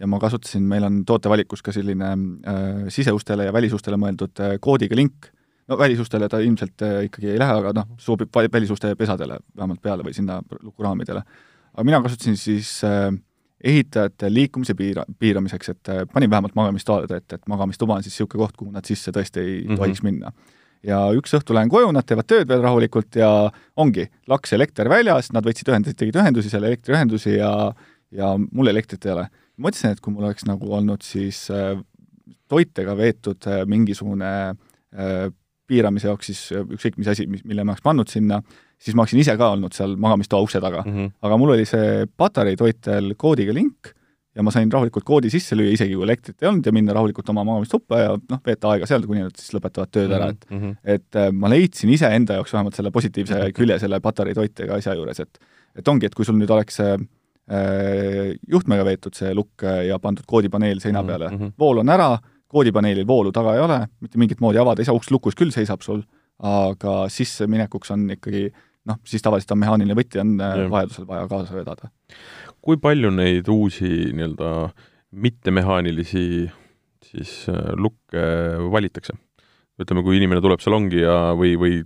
ja ma kasutasin, meil on tootevalikus ka selline äh, siseustele ja välisustele mõeldud äh, koodiga link, no välisustele ta ilmselt äh, ikkagi ei lähe, aga noh, sobib välisuste pesadele vähemalt peale või sinna lukuraamidele. aga mina kasutasin siis äh, ehitajate liikumise piira, piiramiseks, et äh, panin vähemalt magamistoale ette, et magamistuba on siis niisugune koht, kuhu nad sisse tõesti ei mm -hmm. tohiks minna. ja üks õhtu lähen koju, nad teevad tööd veel rahulikult ja ongi, laks elekter väljas, nad võtsid ühendusi, tegid ühendusi seal, elektriühendusi ja ja mul elektrit ei ole. Mõtlesin, et kui mul oleks nagu olnud siis äh, toitega veetud äh, mingisugune äh, piiramise jaoks siis ükskõik mis asi, mis, mille ma oleks pannud sinna, siis ma oleksin ise ka olnud seal magamistoa ukse taga mm. -hmm. aga mul oli see patareitoitel koodiga link ja ma sain rahulikult koodi sisse lüüa, isegi kui elektrit ei olnud, ja minna rahulikult oma magamistuppa ja noh, veeta aega seal, kuni nad siis lõpetavad tööd mm -hmm. ära, et mm -hmm. et ma leidsin iseenda jaoks vähemalt selle positiivse mhm. külje selle patareitoitega asja juures, et et ongi, et kui sul nüüd oleks äh, juhtmega veetud see lukk ja pandud koodipaneel seina mhm, peale mm, -hmm. vool on ära, koodipaneelil voolu taga ei ole, mitte mingit moodi avada ei saa, uks lukus küll seisab sul, aga sisseminekuks on ikkagi noh, siis tavaliselt on mehaaniline võti on äh, ja. vajadusel vaja kaasa vedada. kui palju neid uusi nii-öelda mittemehaanilisi siis äh, lukke valitakse? ütleme, kui inimene tuleb salongi ja, või, või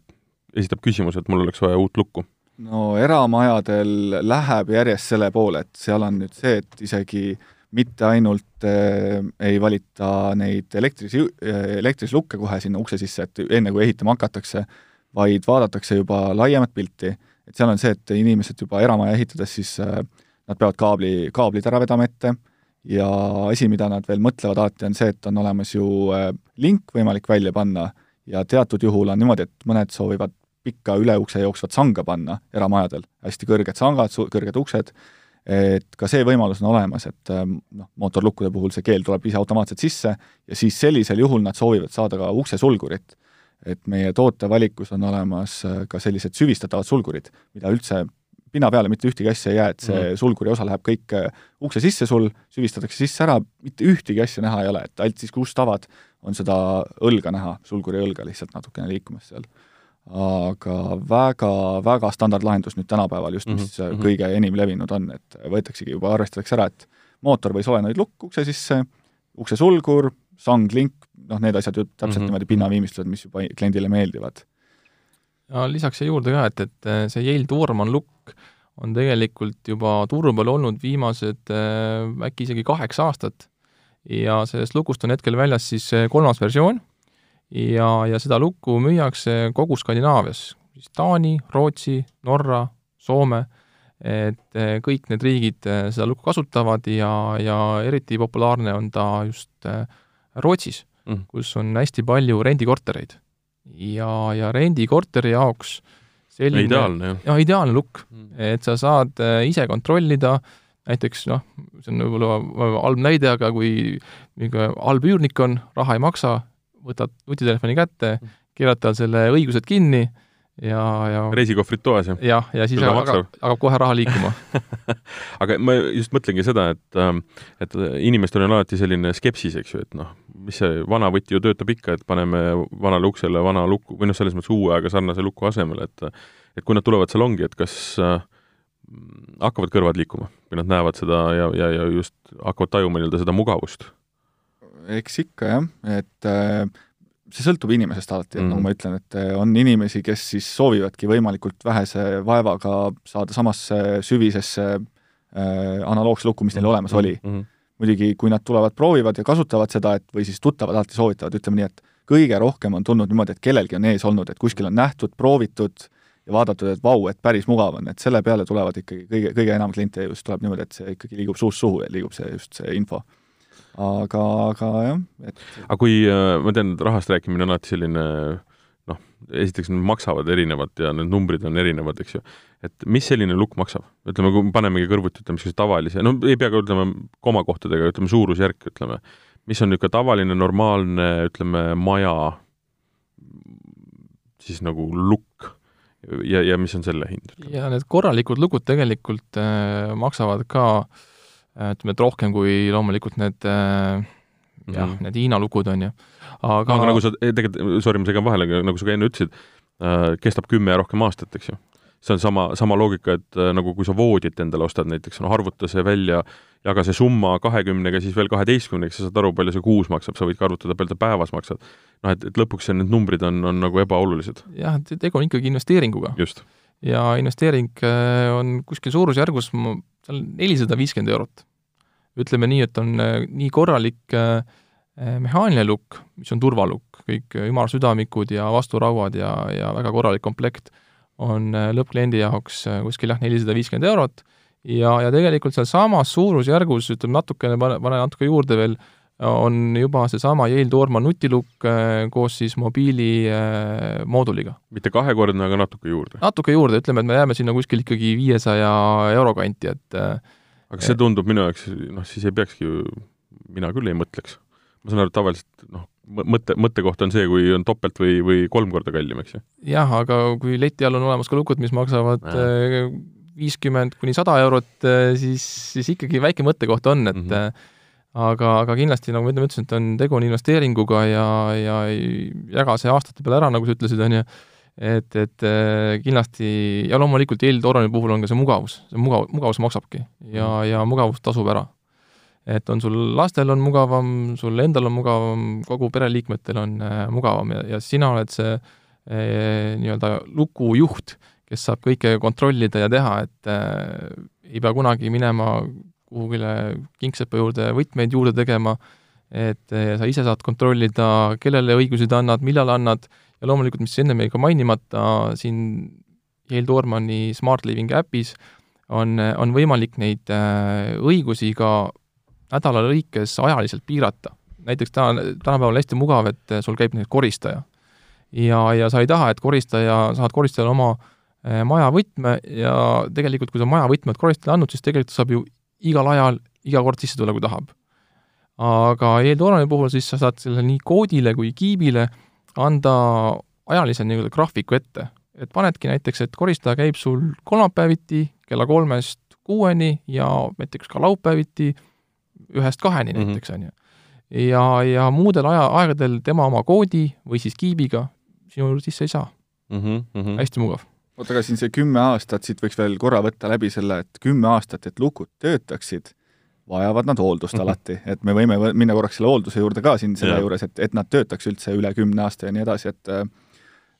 esitab küsimuse, et mul oleks vaja uut lukku, no eramajadel läheb järjest selle poole, et seal on nüüd see, et isegi mitte ainult äh, ei valita neid elektrilisi äh,, elektrilisi lukke kohe sinna ukse sisse, et enne kui ehitama hakatakse, vaid vaadatakse juba laiemat pilti. et seal on see, et inimesed juba eramaja ehitades siis äh, nad peavad kaabli, kaablid ära vedama ette ja asi, mida nad veel mõtlevad alati, on see, et on olemas ju äh, link võimalik välja panna ja teatud juhul on niimoodi, et mõned soovivad pikka üle ukse jooksvat sanga panna eramajadel, hästi kõrged sangad, kõrged uksed, et ka see võimalus on olemas, et ähm, noh, mootorlukkude puhul see keel tuleb ise automaatselt sisse ja siis sellisel juhul nad soovivad saada ka uksesulgurit. et meie tootevalikus on olemas äh, ka sellised süvistatavad sulgurid, mida üldse pinna peale mitte ühtegi asja ei jää, et see mm. sulguri osa läheb kõik äh, ukse sisse sul, süvistatakse sisse ära, mitte ühtegi asja näha ei ole, et ainult siis, kui ust avad, on seda õlga näha, sulguri õlga lihtsalt natukene liikumas seal aga väga, väga standardlahendus nüüd tänapäeval just, mis mm -hmm. kõige enim levinud on, et võetaksegi juba, arvestatakse ära, et mootor või solenoid lukk ukse sisse, ukse sulgur, sang, link, noh, need asjad ju täpselt mm -hmm. niimoodi pinnaviimistlused, mis juba kliendile meeldivad. ja lisaks siia juurde ka, et, et see Yale Tourman lukk on tegelikult juba turu peal olnud viimased äh, äkki isegi kaheksa aastat ja sellest lukust on hetkel väljas siis kolmas versioon ja, ja seda lukku müüakse kogu Skandinaavias, siis Taani, Rootsi, Norra, Soome, et eh, kõik need riigid eh, seda lukku kasutavad ja, ja eriti populaarne on ta just eh, Rootsis mm., kus on hästi palju rendikortereid. ja, ja rendikorteri jaoks selline ideaalne, jah. ideaalne lukk mm., et sa saad ise kontrollida, näiteks noh, see on võib-olla halb näide, aga kui mingi halb üürnik on, raha ei maksa, võtad nutitelefoni kätte, mm. keerad tal selle õigused kinni ja, ja reisikohvrid toas, jah? jah, ja siis hakkab, hakkab kohe raha liikuma <laughs> aga ma just mõtlengi seda, et ähm, et inimestel on alati selline skepsis, eks ju, et noh, mis see vana võti ju töötab ikka, et paneme vanale uksele vana luku, või noh, selles mõttes uue, aga sarnase luku asemele, et et kui nad tulevad salongi, et kas äh, hakkavad kõrvad liikuma või nad näevad seda ja, ja, ja just hakkavad tajuma nii-öelda seda mugavust eks ikka jah, et äh, see sõltub inimesest alati, et mm. nagu ma ütlen, et äh, on inimesi, kes siis soovivadki võimalikult vähese vaevaga saada samasse süvisesse äh, analoogse lukku, mis neil olemas mm. oli mm. -hmm. muidugi, kui nad tulevad, proovivad ja kasutavad seda, et või siis tuttavad alati soovitavad, ütleme nii, et kõige rohkem on tulnud niimoodi, et kellelgi on ees olnud, et kuskil on nähtud, proovitud ja vaadatud, et vau, et päris mugav on, et selle peale tulevad ikkagi kõige, kõige enam kliente just tuleb niimoodi, et see ikkagi liigub suust suhu ja liigub see just see info aga, aga jah, et aga kui, äh, ma tean, et rahast rääkimine on alati selline noh, esiteks nad maksavad erinevalt ja need numbrid on erinevad, eks ju. et mis selline lukk maksab? ütleme, kui panemegi kõrvuti, ütleme, niisuguse tavalise, no ei pea ka ütlema komakohtadega, ütleme suurusjärk, ütleme, mis on niisugune tavaline, normaalne, ütleme, maja siis nagu lukk ja, ja mis on selle hind? ja need korralikud lukud tegelikult äh, maksavad ka äh, Äh, ütleme, et rohkem kui loomulikult need äh, jah mm need Hiina lukud, on ju. aga aga nagu sa, tegelikult, sorry, ma segan vahele, aga nagu sa ka enne ütlesid äh,, kestab kümme ja rohkem aastat, eks ju. see on sama, sama loogika, et äh, nagu kui sa voodit endale ostad näiteks, no arvuta see välja, jaga see summa kahekümnega, siis veel kaheteistkümnega, sa saad aru, palju see kuus maksab, sa võid ka arvutada, palju ta päevas maksab. noh, et, et lõpuks need numbrid on, on nagu ebaolulised. jah, et tegu on ikkagi investeeringuga. ja investeering äh, on kuskil suurusjärgus seal nelisada viiskümmend eurot. ütleme nii, et on äh, nii korralik äh, äh, mehaaniline lukk, mis on turvalukk, kõik ümarsüdamikud ja vasturauad ja, ja väga korralik komplekt, on lõppkliendi jaoks kuskil jah, nelisada viiskümmend eurot ja, ja tegelikult sealsamas suurusjärgus, ütleme natukene, pane, pane natuke juurde veel, on juba seesama Yale Dorman nutilukk koos siis mobiilimooduliga. mitte kahekordne, aga natuke juurde? natuke juurde, ütleme, et me jääme sinna kuskil ikkagi viiesaja euro kanti, et aga see tundub minu jaoks, noh, siis ei peakski ju, mina küll ei mõtleks. ma saan aru, et tavaliselt noh, mõtte, mõttekoht on see, kui on topelt või, või kolm korda kallim, eks ju? jah, aga kui leti all on olemas ka lukud, mis maksavad viiskümmend kuni sada eurot, siis, siis ikkagi väike mõttekoht on, et mm -hmm aga, aga kindlasti, nagu ma enne ütlesin, et on, tegu on investeeringuga ja, ja ei jaga see aastate peale ära, nagu sa ütlesid, on ju, et, et äh, kindlasti ja loomulikult eeltoorani puhul on ka see mugavus, see mugav, mugavus maksabki ja, ja mugavus tasub ära. et on sul lastel on mugavam, sul endal on mugavam, kogu pereliikmetel on äh, mugavam ja, ja sina oled see äh, nii-öelda lukujuht, kes saab kõike kontrollida ja teha, et äh, ei pea kunagi minema kuhugile kingsepa juurde võtmeid juurde tegema, et äh, sa ise saad kontrollida, kellele õigusi ta annad, millal annad, ja loomulikult, mis ennem jäi ka mainimata, siin Yale Dormani Smart Living äpis on, on võimalik neid äh, õigusi ka nädala lõikes ajaliselt piirata. näiteks täna, tänapäeval hästi mugav, et sul käib näiteks koristaja. ja, ja sa ei taha, et koristaja, saad koristajale oma äh, maja võtme ja tegelikult, kui sa maja võtmed koristajale andnud, siis tegelikult saab ju igal ajal, iga kord sisse tulla, kui tahab. aga e-Dorani puhul siis sa saad selle nii koodile kui kiibile anda ajalise nii-öelda graafiku ette. et panedki näiteks, et koristaja käib sul kolmapäeviti kella kolmest kuueni ja näiteks ka laupäeviti ühest kaheni mm -hmm. näiteks, on ju. ja, ja muudel aja, aegadel tema oma koodi või siis kiibiga sinu sisse ei saa mm. -hmm, mm -hmm. hästi mugav. Oota, aga siin see kümme aastat, siit võiks veel korra võtta läbi selle, et kümme aastat, et lukud töötaksid, vajavad nad hooldust mm -hmm. alati, et me võime minna korraks selle hoolduse juurde ka siin selle yeah. juures, et, et nad töötaks üldse üle kümne aasta ja nii edasi, et äh,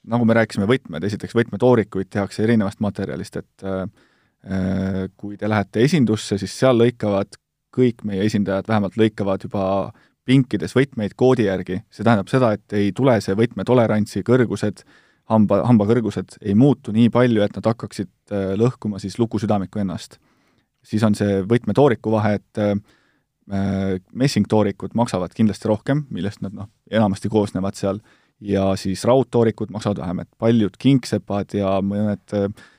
nagu me rääkisime, võtmed, esiteks võtmetoorikuid tehakse erinevast materjalist, et äh, kui te lähete esindusse, siis seal lõikavad kõik meie esindajad vähemalt lõikavad juba pinkides võtmeid koodi järgi, see tähendab seda, et ei tule see võtmetolerantsi kõrgused, hamba, hambakõrgused ei muutu nii palju, et nad hakkaksid äh, lõhkuma siis lukusüdamikku ennast. siis on see võtmetooriku vahe, et äh, messingtoorikud maksavad kindlasti rohkem, millest nad noh, enamasti koosnevad seal, ja siis raudtoorikud maksavad vähem, et paljud kingsepad ja mõned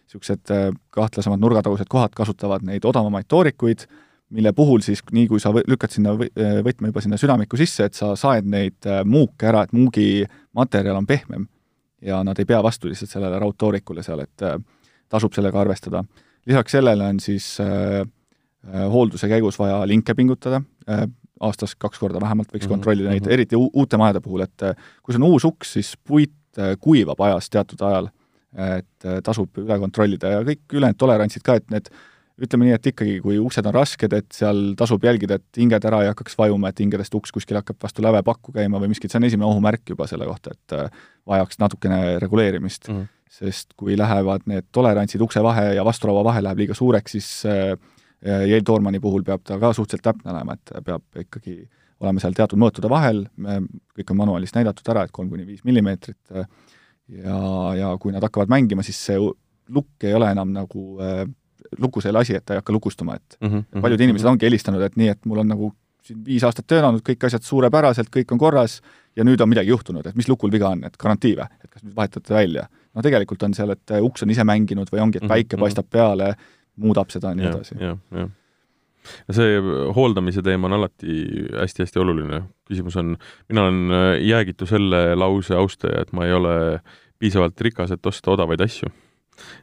niisugused äh, kahtlasemad nurgatagused kohad kasutavad neid odavamaid toorikuid, mille puhul siis nii, kui sa lükkad sinna äh, võtme juba sinna südamiku sisse, et sa saed neid äh, muuke ära, et muugi materjal on pehmem ja nad ei pea vastu lihtsalt sellele raudtoorikule seal, et äh, tasub sellega arvestada. lisaks sellele on siis äh, hoolduse käigus vaja linke pingutada äh,, aastas kaks korda vähemalt võiks mm -hmm. kontrollida neid, mhm. eriti uute majade puhul, et kui see on uus uks, siis puit kuivab ajas teatud ajal, et tasub üle kontrollida ja kõik ülejäänud tolerantsid ka, et need ütleme nii, et ikkagi, kui uksed on rasked, et seal tasub jälgida, et hinged ära ei hakkaks vajuma, et hingedest uks kuskil hakkab vastu läve pakku käima või miskit, see on esimene ohumärk juba selle kohta, et äh, vajaks natukene reguleerimist mm. -hmm. sest kui lähevad need tolerantsid ukse vahe ja vastulaua vahe läheb liiga suureks, siis äh, Yale Dormani puhul peab ta ka suhteliselt täpne olema, et peab ikkagi olema seal teatud mõõtude vahel, kõik on manuaalis näidatud ära, et kolm kuni viis millimeetrit, äh, ja, ja kui nad hakkavad mängima, siis see lukk ei ole enam nagu äh, lukus ei lasi, et ta ei hakka lukustuma, et mm -hmm. paljud inimesed ongi helistanud, et nii, et mul on nagu siin viis aastat töötanud, kõik asjad suurepäraselt, kõik on korras ja nüüd on midagi juhtunud, et mis lukul viga on, et garantii või, et kas nüüd vahetate välja. no tegelikult on seal, et uks on ise mänginud või ongi, et mhm, päike mm -hmm. paistab peale, muudab seda ja nii edasi. jah, jah see hooldamise teema on alati hästi-hästi oluline. küsimus on, mina olen jäägitu selle lause austaja, et ma ei ole piisavalt rikas, et osta odavaid asju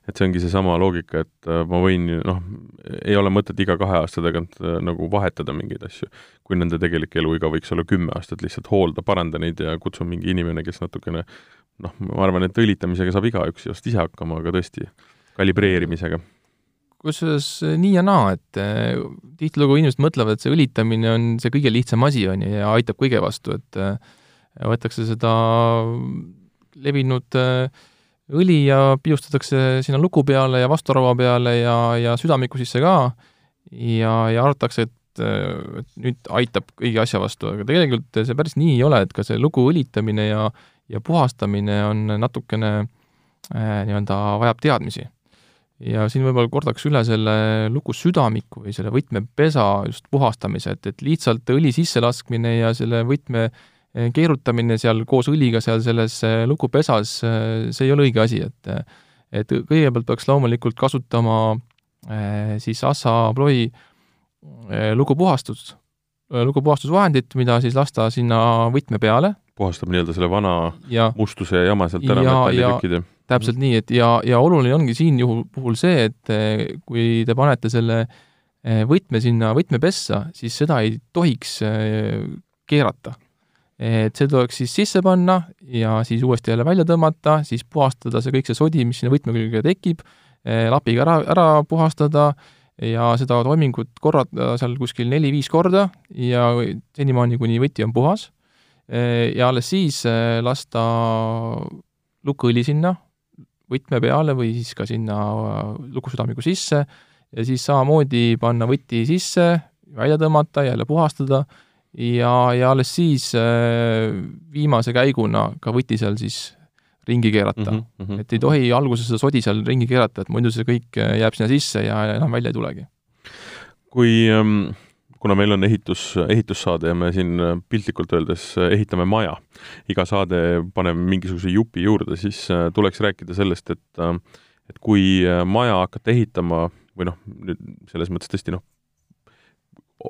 et see ongi seesama loogika, et äh, ma võin, noh, ei ole mõtet iga kahe aasta tagant äh, nagu vahetada mingeid asju, kui nende tegelik eluiga võiks olla kümme aastat, lihtsalt hoolda, paranda neid ja kutsu mingi inimene, kes natukene noh, ma arvan, et õlitamisega saab igaüks just ise hakkama, aga tõesti, kalibreerimisega. Kusjuures äh, nii ja naa, et tihtilugu inimesed mõtlevad, et see õlitamine on see kõige lihtsam asi, on ju, ja aitab kõige vastu, et võetakse seda levinud äh, õli ja piustatakse sinna luku peale ja vasturaua peale ja, ja südamiku sisse ka ja, ja arvatakse, et, et nüüd aitab kõigi asja vastu, aga tegelikult see päris nii ei ole, et ka see lugu õlitamine ja, ja puhastamine on natukene äh, nii-öelda vajab teadmisi. ja siin võib-olla kordaks üle selle luku südamiku või selle võtmepesa just puhastamise, et, et lihtsalt õli sisselaskmine ja selle võtme keerutamine seal koos õliga seal selles eh, lukupesas, eh, see ei ole õige asi, et et kõigepealt peaks loomulikult kasutama siis Assa Abloy lukupuhastust, lukupuhastusvahendit, mida siis lasta sinna võtme peale. puhastab nii-öelda selle vana ja, mustuse ja jama sealt ära, ja täpselt nii, et ja, ja oluline ongi siin juhul, puhul see, et kui te panete selle võtme sinna võtmepessa, siis seda ei tohiks keerata et see tuleks siis sisse panna ja siis uuesti jälle välja tõmmata, siis puhastada see kõik see sodi, mis sinna võtme külge tekib, eh, lapiga ära, ära puhastada ja seda toimingut korrata seal kuskil neli-viis korda ja senimaani, kuni võti on puhas. Eh, ja alles siis eh, lasta lukkõli sinna võtme peale või siis ka sinna lukusüdamiku sisse ja siis samamoodi panna võti sisse, välja tõmmata, jälle puhastada ja, ja alles siis viimase käiguna ka võti seal siis ringi keerata mm. -hmm. et ei tohi alguses seda sodi seal ringi keerata, et muidu see kõik jääb sinna sisse ja enam välja ei tulegi. kui ähm kuna meil on ehitus, ehitussaade ja me siin äh, piltlikult öeldes äh, ehitame maja, iga saade paneme mingisuguse jupi juurde, siis äh, tuleks rääkida sellest, et et kui maja hakata ehitama või noh, nüüd selles mõttes tõesti noh,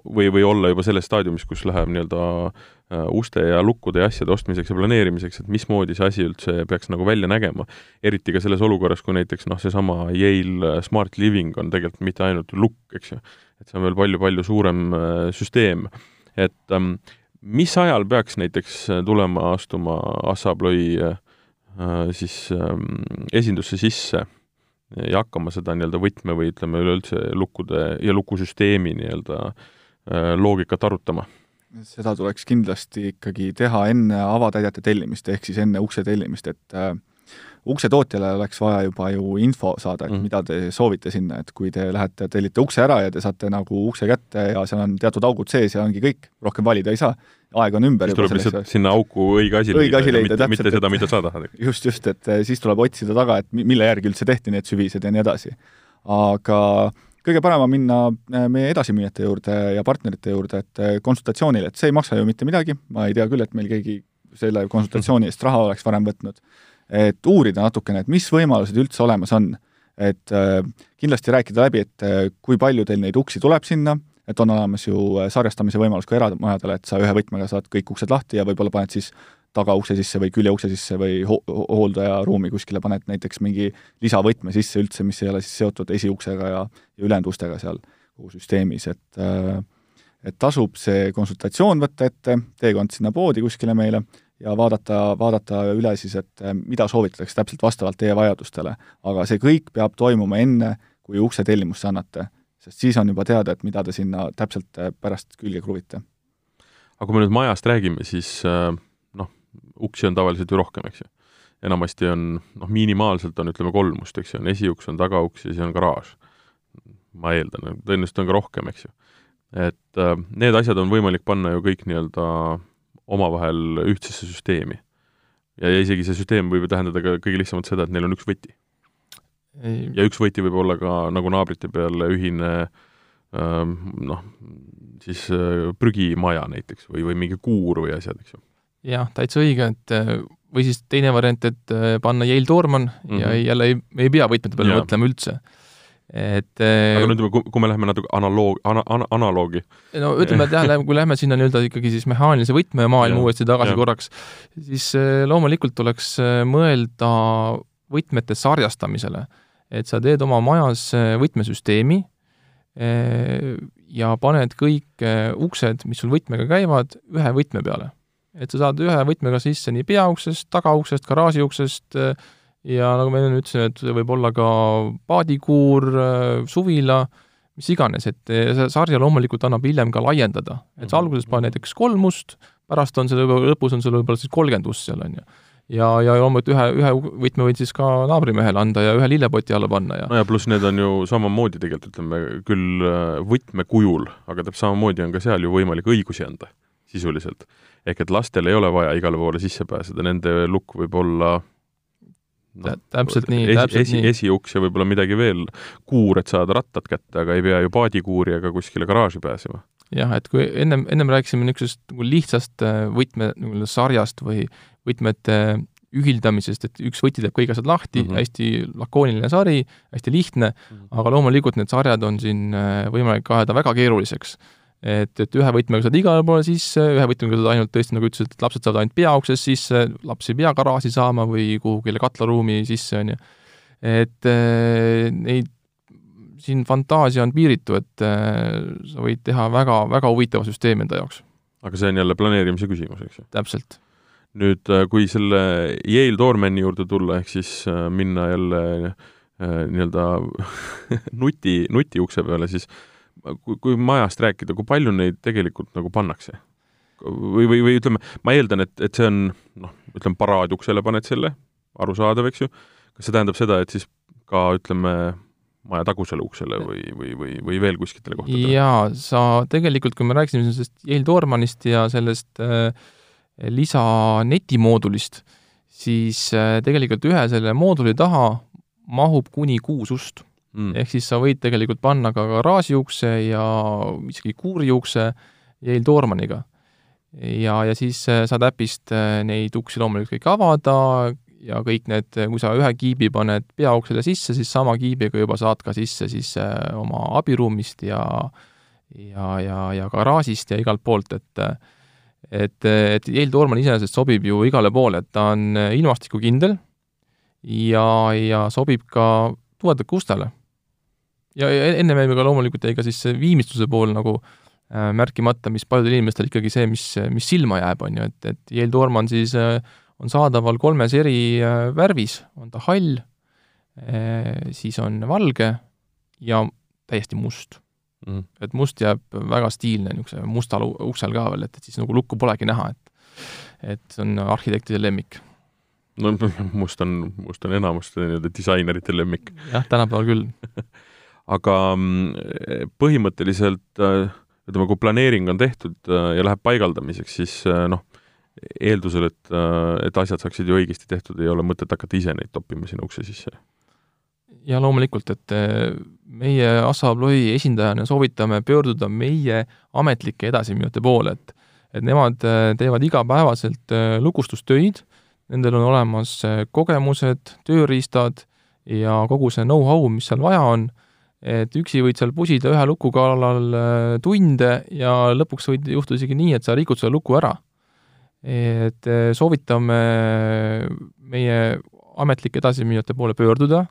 või, või olla juba selles staadiumis, kus läheb nii-öelda uste ja lukkude ja asjade ostmiseks ja planeerimiseks, et mismoodi see asi üldse peaks nagu välja nägema. eriti ka selles olukorras, kui näiteks noh, seesama Yale Smart Living on tegelikult mitte ainult lukk, eks ju, et see on veel palju-palju suurem äh, süsteem. et ähm, mis ajal peaks näiteks äh, tulema astuma Assabloy äh, siis ähm, esindusse sisse ja hakkama seda nii-öelda võtme või ütleme üleüldse lukkude ja lukusüsteemi nii-öelda loogikat arutama? seda tuleks kindlasti ikkagi teha enne avatäidete tellimist, ehk siis enne ukse tellimist, et äh, uksetootjale oleks vaja juba ju info saada, et mm. mida te soovite sinna, et kui te lähete, tellite ukse ära ja te saate nagu ukse kätte ja seal on teatud augud sees ja ongi kõik, rohkem valida ei saa, aeg on ümber siis tuleb lihtsalt sinna auku õige asi õige asi leida, täpselt. mitte seda, mida sa tahad. <laughs> just, just, et eh, siis tuleb otsida taga, et mille järgi üldse tehti need süvised ja nii edasi. aga kõige parem on minna eh, meie edasimüüjate juurde ja partnerite juurde, et eh, konsultatsioonile, et see ei maksa ju mitte midagi, ma ei tea küll, et meil keegi selle konsultatsiooni eest raha oleks varem võtnud et uurida natukene, et mis võimalused üldse olemas on. et äh, kindlasti rääkida läbi, et äh, kui palju teil neid uksi tuleb sinna, et on olemas ju äh, sarjastamise võimalus ka eramajadele, et sa ühe võtmega saad kõik uksed lahti ja võib-olla paned siis tagaukse sisse või küljeukse sisse või ho hooldajaruumi kuskile paned näiteks mingi lisavõtme sisse üldse, mis ei ole siis seotud esiuksega ja, ja ülejäänud ustega seal kogu süsteemis, et et tasub see konsultatsioon võtta ette, teekond sinna poodi kuskile meile ja vaadata, vaadata üle siis, et eh, mida soovitatakse täpselt vastavalt teie vajadustele. aga see kõik peab toimuma enne, kui ukse tellimusse annate, sest siis on juba teada, et mida te sinna täpselt eh, pärast külge kruvite. aga kui me nüüd majast räägime, siis eh, noh, uksi on tavaliselt ju rohkem, eks ju. enamasti on noh, minimaalselt on ütleme kolm ust, eks ju, on esiuks, on tagauks ja siis on garaaž. ma eeldan, tõenäoliselt on ka rohkem, eks ju. et need asjad on võimalik panna ju kõik nii-öelda omavahel ühtsesse süsteemi. ja, ja isegi see süsteem võib ju tähendada ka kõige lihtsamalt seda, et neil on üks võti. ja üks võti võib olla ka nagu naabrite peal ühine ähm, noh, siis äh, prügimaja näiteks või, või mingi kuur või asjad, eks ju. jah, täitsa õige, et äh, või siis teine variant, et äh, panna Yale Doorman mm -hmm. ja mhm. jälle ei, ei pea võtmete peale mõtlema üldse et aga no ütleme, kui me läheme natuke analoog, ana-, ana-, analoogi. no ütleme, et jah, kui lähme sinna nii-öelda ikkagi siis mehaanilise võtmemaailma uuesti tagasi ja. korraks, siis eh, loomulikult tuleks eh, mõelda võtmete sarjastamisele. et sa teed oma majas eh, võtmesüsteemi ja paned kõik uksed, mis sul võtmega käivad, ühe võtme peale. et sa saad ühe võtmega sisse nii peauksest, tagauksest, garaažiuksest, ja nagu ma enne ütlesin, et võib olla ka paadikuur, suvila, mis iganes, et see sarja loomulikult annab hiljem ka laiendada. et sa mhm. alguses paned näiteks kolm ust, pärast on seal võib-olla, lõpus on sul võib-olla siis kolmkümmend ust seal, on ju. ja, ja loomulikult ühe, ühe võtme võid siis ka naabrimehele anda ja ühe lillepoti alla panna ja no ja pluss need on ju samamoodi tegelikult, ütleme küll äh, võtmekujul, aga täpselt samamoodi on ka seal ju võimalik õigusi anda, sisuliselt. ehk et lastel ei ole vaja igale poole sisse pääseda, nende lukk võib olla no, täpselt nii täpselt esi, nii. esiuks ja võib-olla midagi veel, kuur, et saada rattad kätte, aga ei pea ju paadikuuri ega kuskile garaaži pääsema. jah, et kui ennem, ennem rääkisime niisugusest nagu lihtsast äh, võtme nagu sarjast või võtmete ühildamisest, et üks võti teeb kõik asjad lahti mm, -hmm. hästi lakooniline sari, hästi lihtne mm, -hmm. aga loomulikult need sarjad on siin äh, võimalik ajada väga keeruliseks et, et ühe võtmega saad igale poole sisse, ühe võtmega saad ainult tõesti, nagu ütlesid, et lapsed saavad ainult peauksest sisse, laps ei pea garaaži saama või kuhugile katlaruumi sisse, on ju. et äh, neid, siin fantaasia on piiritu, et äh, sa võid teha väga, väga huvitava süsteemi enda jaoks. aga see on jälle planeerimise küsimus, eks ju? täpselt. nüüd, äh, kui selle Yale Doormani juurde tulla, ehk siis minna jälle nii-öelda <laughs> nuti, nutiukse peale, siis äh, kui, kui majast rääkida, kui palju neid tegelikult nagu pannakse? või, või, või ütleme, ma eeldan, et, et see on noh, ütleme paraadiuksele paned selle, arusaadav, eks ju, kas see tähendab seda, et siis ka ütleme, maja tagusele uksele või, või, või, või veel kuskitele kohtadele? jaa, sa tegelikult, kui me rääkisime sellest Yale Dormanist ja sellest äh, lisa netimoodulist, siis äh, tegelikult ühe selle mooduli taha mahub kuni kuus ust mm.. ehk siis sa võid tegelikult panna ka garaažiukse ja isegi kuuriukse Yale Dormaniga. ja, ja siis äh, saad äpist äh, neid uksi loomulikult kõik avada, ja kõik need, kui sa ühe kiibi paned peauksele sisse, siis sama kiibiga juba saad ka sisse siis äh, oma abiruumist ja ja, ja, ja garaažist ja igalt poolt, et et, et Yale Doorman iseenesest sobib ju igale poole, et ta on ilmastikukindel ja, ja sobib ka tuledake ustele. Ja, ja enne jäime ka loomulikult jäi ka siis see viimistluse pool nagu äh, märkimata, mis paljudel inimestel ikkagi see, mis, mis silma jääb, on ju, et, et Yale Doorman siis äh, on saadaval kolmes eri äh, värvis, on ta hall, äh, siis on valge ja täiesti must mm.. et must jääb väga stiilne niisuguse mustal uksel ka veel, et, et siis nagu lukku polegi näha, et et see on arhitektide lemmik. no <laughs> must on, must on enamuste nii-öelda disainerite lemmik. jah, tänapäeval küll <laughs> aga mm, põhimõtteliselt äh, ütleme, kui planeering on tehtud ja läheb paigaldamiseks, siis noh, eeldusel, et, et asjad saaksid ju õigesti tehtud, ei ole mõtet hakata ise neid toppima sinna ukse sisse. ja loomulikult, et meie Assa Abloy esindajana soovitame pöörduda meie ametlike edasiminute poole, et et nemad teevad igapäevaselt lukustustöid, nendel on olemas kogemused, tööriistad ja kogu see know-how, mis seal vaja on, et üksi võid seal pusida ühe luku kallal tunde ja lõpuks võib juhtuda isegi nii, et sa rikud selle luku ära et eh, soovitame meie ametlike edasiminejate poole pöörduda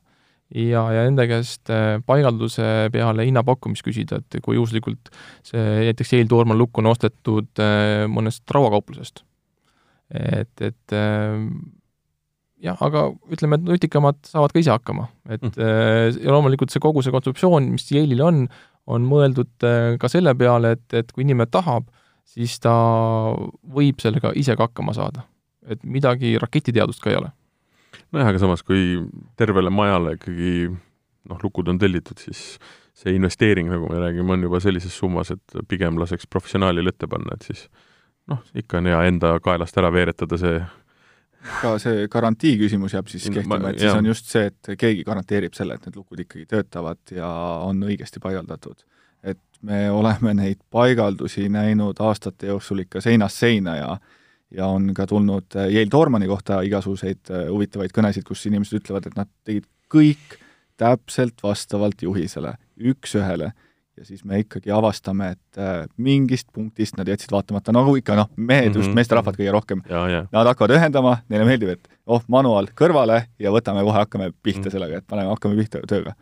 ja, ja nende käest paigalduse peale hinnapakkumist küsida, et kui juhuslikult see näiteks Yale Doorman lukk on ostetud mõnest rauakauplusest. et, et jah, aga ütleme, et nutikamad saavad ka ise hakkama, et mm. ja loomulikult see kogu see kontseptsioon, mis Yale'il on, on mõeldud ka selle peale, et, et kui inimene tahab, siis ta võib sellega ise ka hakkama saada. et midagi raketiteadust ka ei ole. nojah, aga samas, kui tervele majale ikkagi noh, lukud on tellitud, siis see investeering, nagu me räägime, on juba sellises summas, et pigem laseks professionaalil ette panna, et siis noh, ikka on hea enda kaelast ära veeretada see ka see garantii küsimus jääb siis kehtima, et siis on just see, et keegi garanteerib selle, et need lukud ikkagi töötavad ja on õigesti paigaldatud. Et me oleme neid paigaldusi näinud aastate jooksul ikka seinast seina ja ja on ka tulnud äh, Yale Dormani kohta igasuguseid äh, huvitavaid kõnesid, kus inimesed ütlevad, et nad tegid kõik täpselt vastavalt juhisele, üks-ühele, ja siis me ikkagi avastame, et äh, mingist punktist nad jätsid vaatamata, nagu ikka noh, mehed mm, -hmm. just mhm. meesterahvad kõige rohkem, nad hakkavad ühendama, neile meeldib, et oh, manuaal kõrvale ja võtame kohe, hakkame pihta mm -hmm. sellega, et paneme, hakkame pihta tööga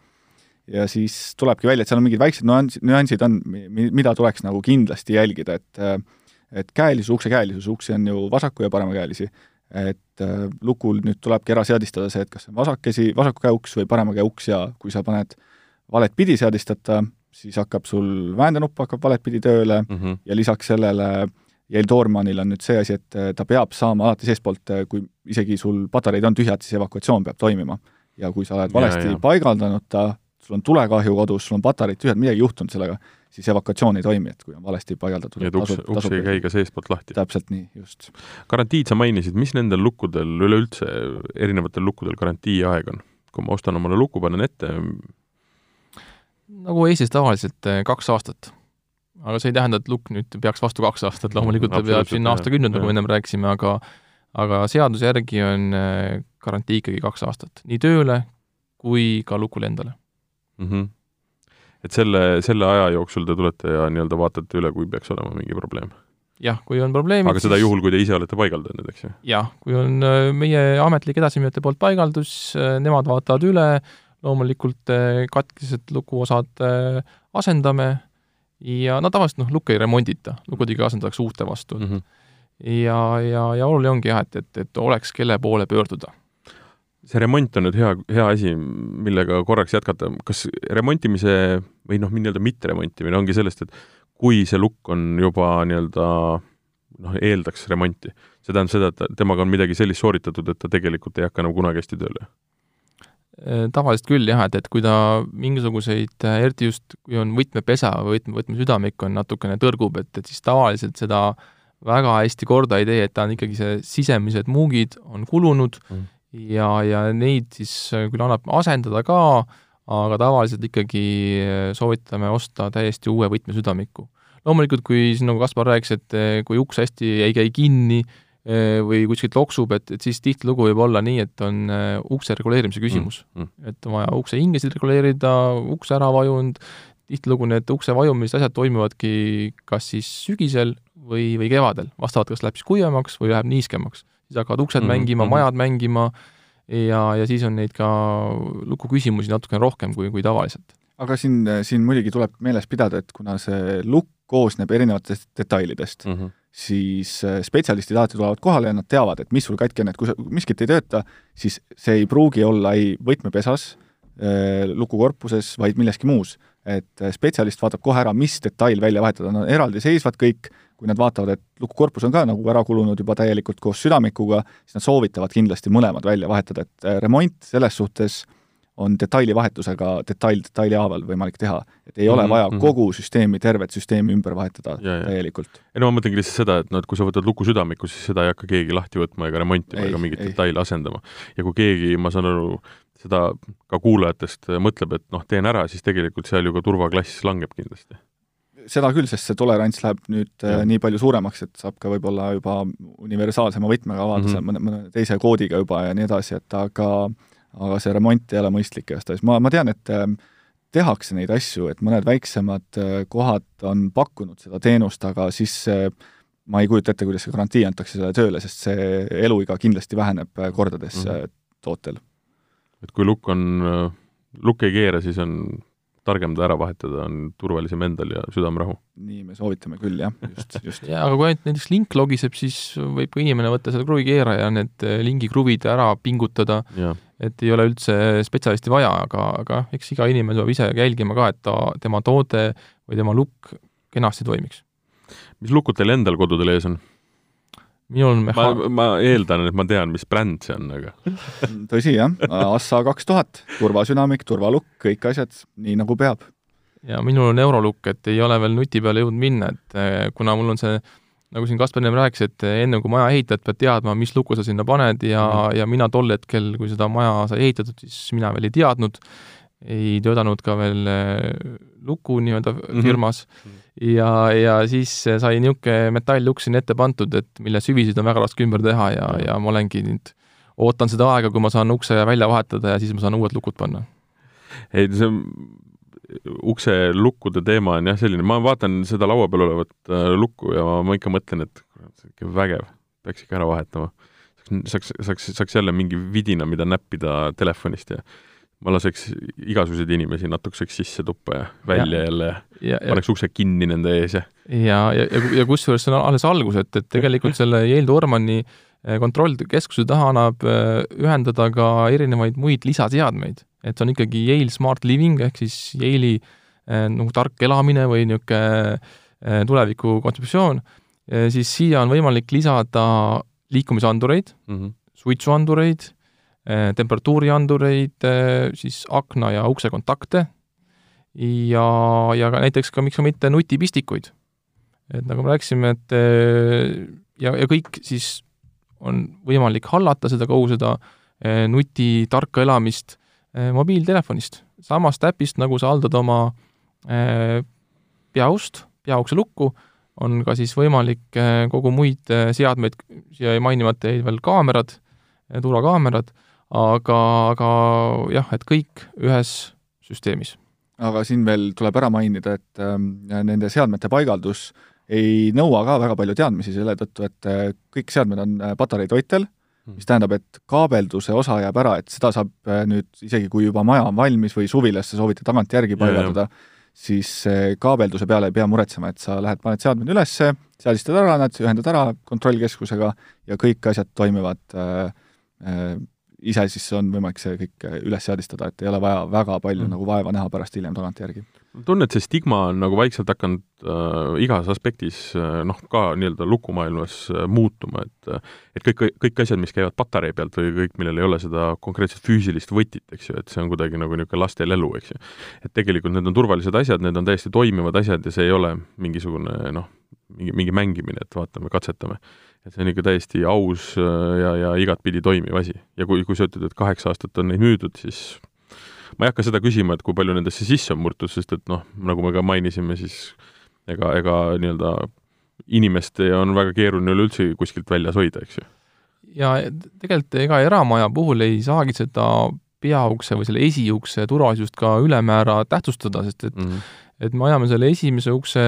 ja siis tulebki välja, et seal on mingid väiksed nüansid, nüansid on, mida tuleks nagu kindlasti jälgida, et et käelisus, ukse käelisus, uksi on ju vasaku- ja paremakäelisi, et lukul nüüd tulebki ära seadistada see, et kas see on vasakesi, vasaku käe uks või parema käe uks ja kui sa paned valet pidi seadistada, siis hakkab sul väändenupp hakkab valet pidi tööle mm -hmm. ja lisaks sellele Yale Doormanil on nüüd see asi, et ta peab saama alati seestpoolt, kui isegi sul patareid on tühjad, siis evakuatsioon peab toimima. ja kui sa oled valesti ja, ja. paigaldanud ta, sul on tulekahju kodus, sul on patareid tühjad, midagi juhtunud sellega, siis evakuatsioon ei toimi, et kui on valesti paigaldatud. nii et uks, uks ei käi ka seestpoolt lahti? täpselt nii, just. garantiid sa mainisid, mis nendel lukkudel, üleüldse erinevatel lukkudel garantiiaeg on? kui ma ostan omale luku, panen ette nagu Eestis tavaliselt eh, kaks aastat. aga see ei tähenda, et lukk nüüd peaks vastu kaks aastat, loomulikult ta peab sinna aastakümneid, nagu me ennem rääkisime, aga aga seaduse järgi on eh, garantii ikkagi kaks aastat, nii tööle kui ka lukule endale mm. -hmm. et selle, selle aja jooksul te tulete ja nii-öelda vaatate üle, kui peaks olema mingi probleem? jah, kui on probleemid aga seda juhul, kui te ise olete paigaldanud, eks ju? jah, kui on äh, meie ametlik edasimüüjate poolt paigaldus, äh, nemad vaatavad üle, loomulikult äh, katkised lukuosad asendame ja no tavaliselt noh, lukke ei remondita, lukud ikka asendatakse uute vastu mm. -hmm. ja, ja, ja oluline ongi jah, et, et, et oleks, kelle poole pöörduda see remont on nüüd hea, hea asi, millega korraks jätkata, kas remontimise või noh, nii-öelda mitteremontimine ongi sellest, et kui see lukk on juba nii-öelda noh, eeldaks remonti, see tähendab seda, et temaga on midagi sellist sooritatud, et ta tegelikult ei hakka enam kunagi hästi tööle? Tavaliselt küll jah, et, et kui ta mingisuguseid, eriti just kui on võtmepesa või võtme, võtmesüdamik on natukene tõrgub, et, et siis tavaliselt seda väga hästi korda ei tee, et ta on ikkagi see sisemised muugid on kulunud mm. ja, ja neid siis küll annab asendada ka, aga tavaliselt ikkagi soovitame osta täiesti uue võtmesüdamiku. loomulikult, kui siin nagu Kaspar rääkis, et kui uks hästi ei käi kinni, või kuskilt loksub, et, et siis tihtilugu võib olla nii, et on ukse reguleerimise küsimus mm,. Mm. et on vaja ukse hingesid reguleerida, uks ära vajunud, tihtilugu need ukse vajumised, asjad toimuvadki kas siis sügisel või, või kevadel, vastavalt kas läheb siis kuivemaks või läheb niiskemaks. siis hakkavad uksed mm -hmm. mängima, mhm. majad mängima ja, ja siis on neid ka lukuküsimusi natukene rohkem kui, kui tavaliselt. aga siin, siin muidugi tuleb meeles pidada, et kuna see lukk koosneb erinevatest detailidest mm, -hmm. Siis äh, spetsialistid alati tulevad kohale ja nad teavad, et mis sul katki on, et kui sa, miskit ei tööta, siis see ei pruugi olla ei võtmepesas, äh, lukukorpuses, vaid milleski muus. et äh, spetsialist vaatab kohe ära, mis detail välja vahetada, nad on eraldiseisvad kõik, kui nad vaatavad, et lukukorpus on ka nagu ära kulunud juba täielikult koos südamikuga, siis nad soovitavad kindlasti mõlemad välja vahetada, et äh, remont selles suhtes on detailivahetusega detail detaili haaval võimalik teha. et ei ole mm -hmm. vaja mhm. kogu süsteemi, tervet süsteemi ümber vahetada ja, ja. täielikult. ei no ma mõtlengi lihtsalt seda, et noh, et kui sa võtad lukusüdamiku, siis seda ei hakka keegi lahti võtma ega remontima ei, ega mingit detaili asendama. ja kui keegi, ma saan aru, seda ka kuulajatest mõtleb, et noh, teen ära, siis tegelikult seal ju ka turvaklass langeb kindlasti seda küll, sest see tolerants läheb nüüd äh, ja. nii palju suuremaks, et saab ka võib-olla juba universaalsema võtmega avada mm -hmm. mõne, mõne teise koodiga juba ja nii edasi, et aga aga see remont ei ole mõistlik igastahes. ma, ma tean, et äh, tehakse neid asju, et mõned väiksemad äh, kohad on pakkunud seda teenust, aga siis ma ei kujuta ette, kuidas see garantii antakse sellele tööle, sest see eluiga kindlasti väheneb kordades mm -hmm. tootel. et kui lukk on, lukk ei keera, siis on targem ta ära vahetada, on turvalisem endal ja südamerahu. nii me soovitame küll, jah, just, just <laughs> jaa, aga kui ainult näiteks link logiseb, siis võib ka inimene võtta selle kruvikeeraja ja need lingi kruvid ära pingutada, et ei ole üldse spetsialisti vaja, aga, aga eks iga inimene peab ise jälgima ka, et ta, tema toode või tema lukk kenasti toimiks. mis lukud teil endal kodudel ees on? minul on meha-. ma, ma eeldan, et ma tean, mis bränd see on, aga <laughs> tõsi, jah, Assa kaks tuhat, turvasünamik, turvalukk, kõik asjad nii, nagu peab. ja minul on eurolukk, et ei ole veel nuti peale jõudnud minna, et eh, kuna mul on see nagu siin Kaspar ennem rääkis, et enne kui maja ehitad, pead teadma, mis luku sa sinna paned ja mm., ja mina tol hetkel, kui seda maja sai ehitatud, siis mina veel ei teadnud, ei töötanud ka veel eh, luku nii-öelda mhm. firmas mm -hmm. ja, ja siis sai niisugune metalluks sinna ette pandud, et mille süvisid on väga raske ümber teha ja -hmm. ja ma olengi nüüd, ootan seda aega, kui ma saan ukse välja vahetada ja siis ma saan uued lukud panna. ei, see ukse lukkude teema on jah selline, ma vaatan seda laua peal olevat äh, lukku ja ma, ma ikka mõtlen, et kurat, see on ikka vägev, peaks ikka ära vahetama. saaks, saaks, saaks jälle mingi vidina, mida näppida telefonist ja ma laseks igasuguseid inimesi natukeseks sisse tuppa ja välja ja, jälle ja, ja paneks ukse kinni nende ees ja ja, ja, ja, ja kusjuures see on alles algus, et, et tegelikult selle Yale Dormani eh, kontrollkeskuse taha annab eh, ühendada ka erinevaid muid lisaseadmeid. Et see on ikkagi Yale Smart Living ehk siis Yale'i eh, nagu tark elamine või niisugune tuleviku kontseptsioon, siis siia on võimalik lisada liikumisandureid mm, -hmm. suitsuandureid Eh, temperatuuriandureid, eh, siis akna ja ukse kontakte ja, ja ka näiteks ka miks mitte nutipistikuid. et nagu me rääkisime, et eh, ja, ja kõik siis on võimalik hallata seda, kogu seda nuti tarka elamist mobiiltelefonist, samast äpist, nagu sa haldad oma peaust, peaukse lukku, on ka siis võimalik kogu muid seadmeid, siia mainimata jäid veel kaamerad, turvakaamerad aga, aga jah, et kõik ühes süsteemis. aga siin veel tuleb ära mainida, et äh, nende seadmete paigaldus ei nõua ka väga palju teadmisi selle tõttu, et äh, kõik seadmed on äh, patareitoitel mm., mis tähendab, et kaabelduse osa jääb ära, et seda saab äh, nüüd, isegi kui juba maja on valmis või suvilasse soovite tagantjärgi paigaldada, siis äh, kaabelduse peale ei pea muretsema, et sa lähed, paned seadmed üles, seadistad ära nad, ühendad ära kontrollkeskusega ja kõik asjad toimivad äh, äh, ise siis on võimalik see kõik üles seadistada, et ei ole vaja väga palju mm. nagu vaeva näha pärast hiljem tagantjärgi. Tunnen, et see stigma on nagu vaikselt hakanud äh, igas aspektis äh, noh, ka nii-öelda lukumaailmas äh, muutuma, et äh, et kõik, kõik asjad, mis käivad patarei pealt või kõik, millel ei ole seda konkreetset füüsilist võtit, eks ju, et see on kuidagi nagu niisugune laste lelu, eks ju. et tegelikult need on turvalised asjad, need on täiesti toimivad asjad ja see ei ole mingisugune noh, mingi, mingi mängimine, et vaatame, katsetame. et see on ikka täiesti aus äh, ja, ja igatpidi toimiv asi. ja kui, kui sa ütled, et kaheksa aastat on neid müüdud, siis ma ei hakka seda küsima, et kui palju nendesse sisse on murtud, sest et noh, nagu me ka mainisime, siis ega, ega nii-öelda inimest on väga keeruline üleüldse kuskilt väljas hoida, eks ju. ja tegelikult ega eramaja puhul ei saagi seda peaukse või selle esiukse turvalisust ka ülemäära tähtsustada, sest et mm -hmm. et me ajame selle esimese ukse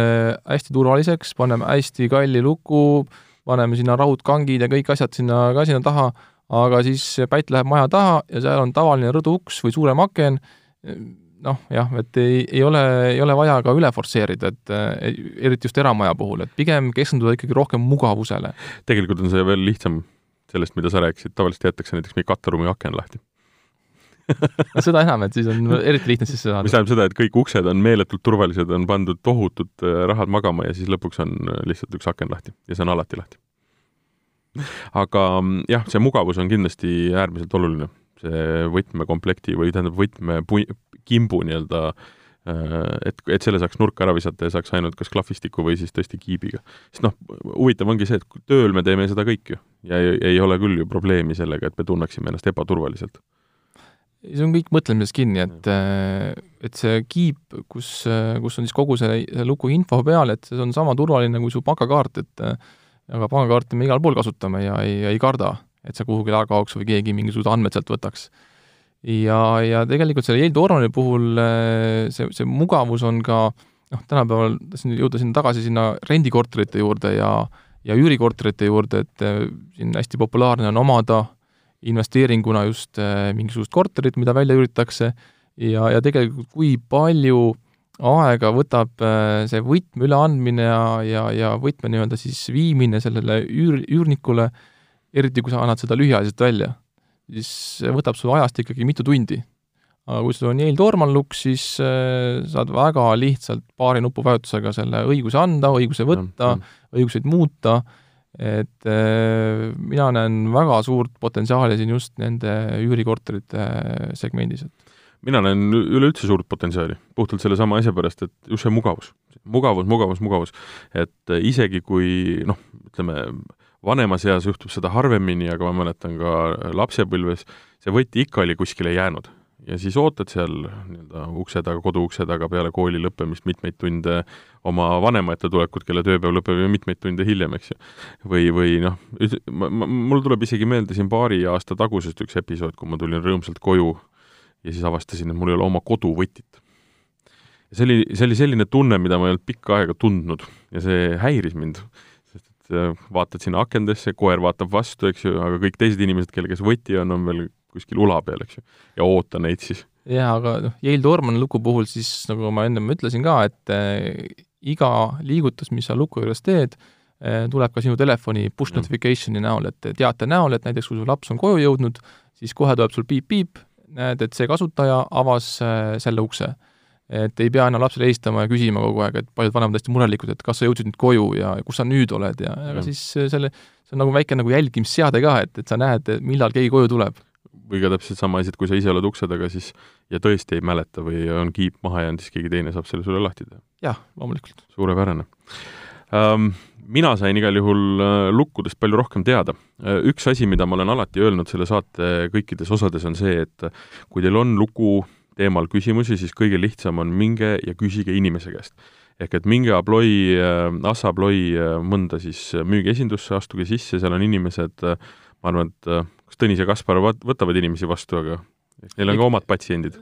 hästi turvaliseks, paneme hästi kalli luku, paneme sinna raudkangid ja kõik asjad sinna ka sinna taha aga siis pätt läheb maja taha ja seal on tavaline rõduuks või suurem aken, noh jah, et ei, ei ole, ei ole vaja ka üle forsseerida, et eriti just eramaja puhul, et pigem keskenduda ikkagi rohkem mugavusele. tegelikult on see veel lihtsam sellest, mida sa rääkisid, tavaliselt jäetakse näiteks mingi katteruumi aken lahti no seda enam, et siis on eriti lihtne sisse saada. mis tähendab seda, et kõik uksed on meeletult turvalised, on pandud tohutud äh, rahad magama ja siis lõpuks on lihtsalt üks aken lahti ja see on alati lahti aga mm, jah, see mugavus on kindlasti äärmiselt oluline, see võtmekomplekti või tähendab võtmekimbu nii-öelda äh, et, et selle saaks nurka ära visata ja saaks ainult kas klahvistiku või siis tõesti kiibiga. sest noh, huvitav ongi see, et tööl me teeme seda kõik ju ja ei, ei ole küll ju probleemi sellega, et me tunneksime ennast ebaturvaliselt. see on kõik mõtlemises kinni, et, äh, et see kiip, kus, kus on siis kogu see, see luku info peal, et see on sama turvaline kui su pangakaart, et aga pangakaarti me igal pool kasutame ja ei, ei karda, et see kuhugile ära kaoks või keegi mingisugused andmed sealt võtaks. ja, ja tegelikult selle Yale Dormani puhul eh, see, see mugavus on ka noh, tänapäeval tahtsin jõuda sinna tagasi sinna rendikorterite juurde ja ja üürikorterite juurde, et eh, siin hästi populaarne on omada investeeringuna just eh, mingisugust korterit, mida välja üüritakse, ja, ja tegelikult kui palju aega võtab äh, see võtme üleandmine ja, ja, ja võtme nii-öelda siis viimine sellele üür, üürnikule, eriti kui sa annad seda lühiajaliselt välja, siis võtab sul ajast ikkagi mitu tundi. aga kui sul on Dorman Lux, siis äh, saad väga lihtsalt paari nupuvajutusega selle õiguse anda, õiguse võtta, õiguseid muuta, et äh, mina näen väga suurt potentsiaali siin just nende üürikorterite segmendis, et mina näen üleüldse suurt potentsiaali, puhtalt sellesama asja pärast, et just see mugavus. mugavus, mugavus, mugavus. et äh, isegi kui noh, ütleme, vanemas eas juhtub seda harvemini, aga ma mäletan ka lapsepõlves, see võti ikka oli kuskile jäänud. ja siis ootad seal nii-öelda ukse taga, koduukse taga peale kooli lõppemist mitmeid tunde oma vanema ette tulekut, kelle tööpäev lõpeb ju mitmeid tunde hiljem, eks ju. või, või noh, mul tuleb isegi meelde siin paari aasta tagusest üks episood, kui ma tulin rõõmsalt koju ja siis avastasin, et mul ei ole oma koduvõtit. ja see oli, see oli selline tunne, mida ma ei olnud pikka aega tundnud ja see häiris mind, sest et äh, vaatad sinna akendesse, koer vaatab vastu, eks ju, aga kõik teised inimesed, kelle käes võti on, on veel kuskil ula peal, eks ju, ja oota neid siis. jaa, aga noh, Yale Dorman luku puhul siis, nagu ma ennem ütlesin ka, et äh, iga liigutus, mis sa luku juures teed äh,, tuleb ka sinu telefoni push notification'i näol, et teate näol, et näiteks kui su laps on koju jõudnud, siis kohe tuleb sul piip-piip, näed, et see kasutaja avas äh, selle ukse. et ei pea enam lapsele helistama ja küsima kogu aeg, et paljud vanemad hästi murelikud, et kas sa jõudsid nüüd koju ja kus sa nüüd oled ja, ja siis äh, selle, see on nagu väike nagu jälgimisseade ka, et, et sa näed, millal keegi koju tuleb või ka täpselt sama asi, et kui sa ise oled ukse taga, siis ja tõesti ei mäleta või on kiip maha jäänud, siis keegi teine saab selle sulle lahti teha. jah, loomulikult. suurepärane um, mina sain igal juhul äh, lukkudest palju rohkem teada. Äh, üks asi, mida ma olen alati öelnud selle saate kõikides osades, on see, et kui teil on luku teemal küsimusi, siis kõige lihtsam on minge ja küsige inimese käest. ehk et minge Abloi, äh, Assa Abloi mõnda siis müügiesindusse, astuge sisse, seal on inimesed, ma arvan, et kas Tõnis ja Kaspar võtavad inimesi vastu, aga neil on ka omad patsiendid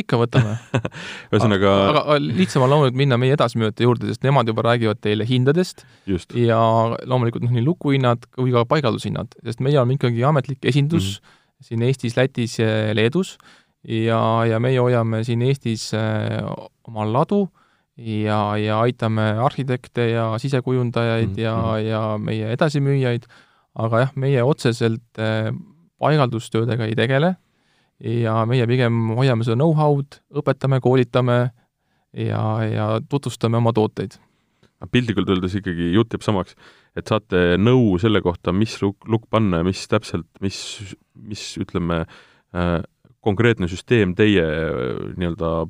ikka võtame <laughs> ühesõnaga aga, aga lihtsam on loomulikult minna meie edasimüüjate juurde, sest nemad juba räägivad teile hindadest Just. ja loomulikult noh, nii lukuhinnad kui ka paigaldushinnad, sest meie oleme ikkagi ametlik esindus mm -hmm. siin Eestis, Lätis ja Leedus ja, ja meie hoiame siin Eestis äh, oma ladu ja, ja aitame arhitekte ja sisekujundajaid mm -hmm. ja, mhm. ja meie edasimüüjaid, aga jah, meie otseselt äh, paigaldustöödega ei tegele ja meie pigem hoiame seda know-how'd, õpetame, koolitame ja, ja tutvustame oma tooteid. piltlikult öeldes ikkagi jutt jääb samaks, et saate nõu selle kohta, mis lukk, lukk panna ja mis täpselt, mis, mis ütleme äh,, konkreetne süsteem teie äh, nii-öelda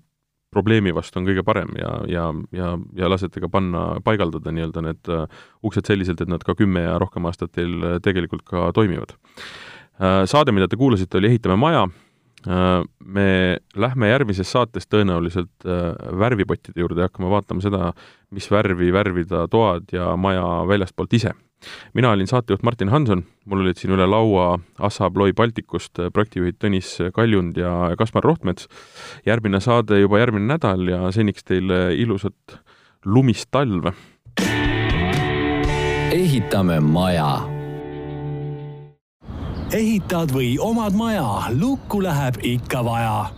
probleemi vastu on kõige parem ja, ja, ja, ja lasete ka panna, paigaldada nii-öelda need uh, uksed selliselt, et nad ka kümme ja rohkem aastat teil uh, tegelikult ka toimivad. Saade, mida te kuulasite, oli Ehitame maja. Me lähme järgmises saates tõenäoliselt uh, värvipottide juurde ja hakkame vaatama seda, mis värvi värvida toad ja maja väljastpoolt ise mina olin saatejuht Martin Hanson, mul olid siin üle laua Assa Abloy Balticust projektijuhid Tõnis Kaljund ja Kaspar Rohtmets. järgmine saade juba järgmine nädal ja seniks teile ilusat lumist talve. ehitame maja. Ehitad või omad maja, lukku läheb ikka vaja.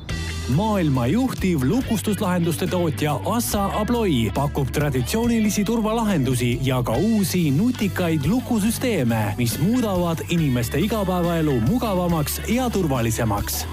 Maailma juhtiv lukustuslahenduste tootja Assa Abloy pakub traditsioonilisi turvalahendusi ja ka uusi nutikaid lukusüsteeme, mis muudavad inimeste igapäevaelu mugavamaks ja turvalisemaks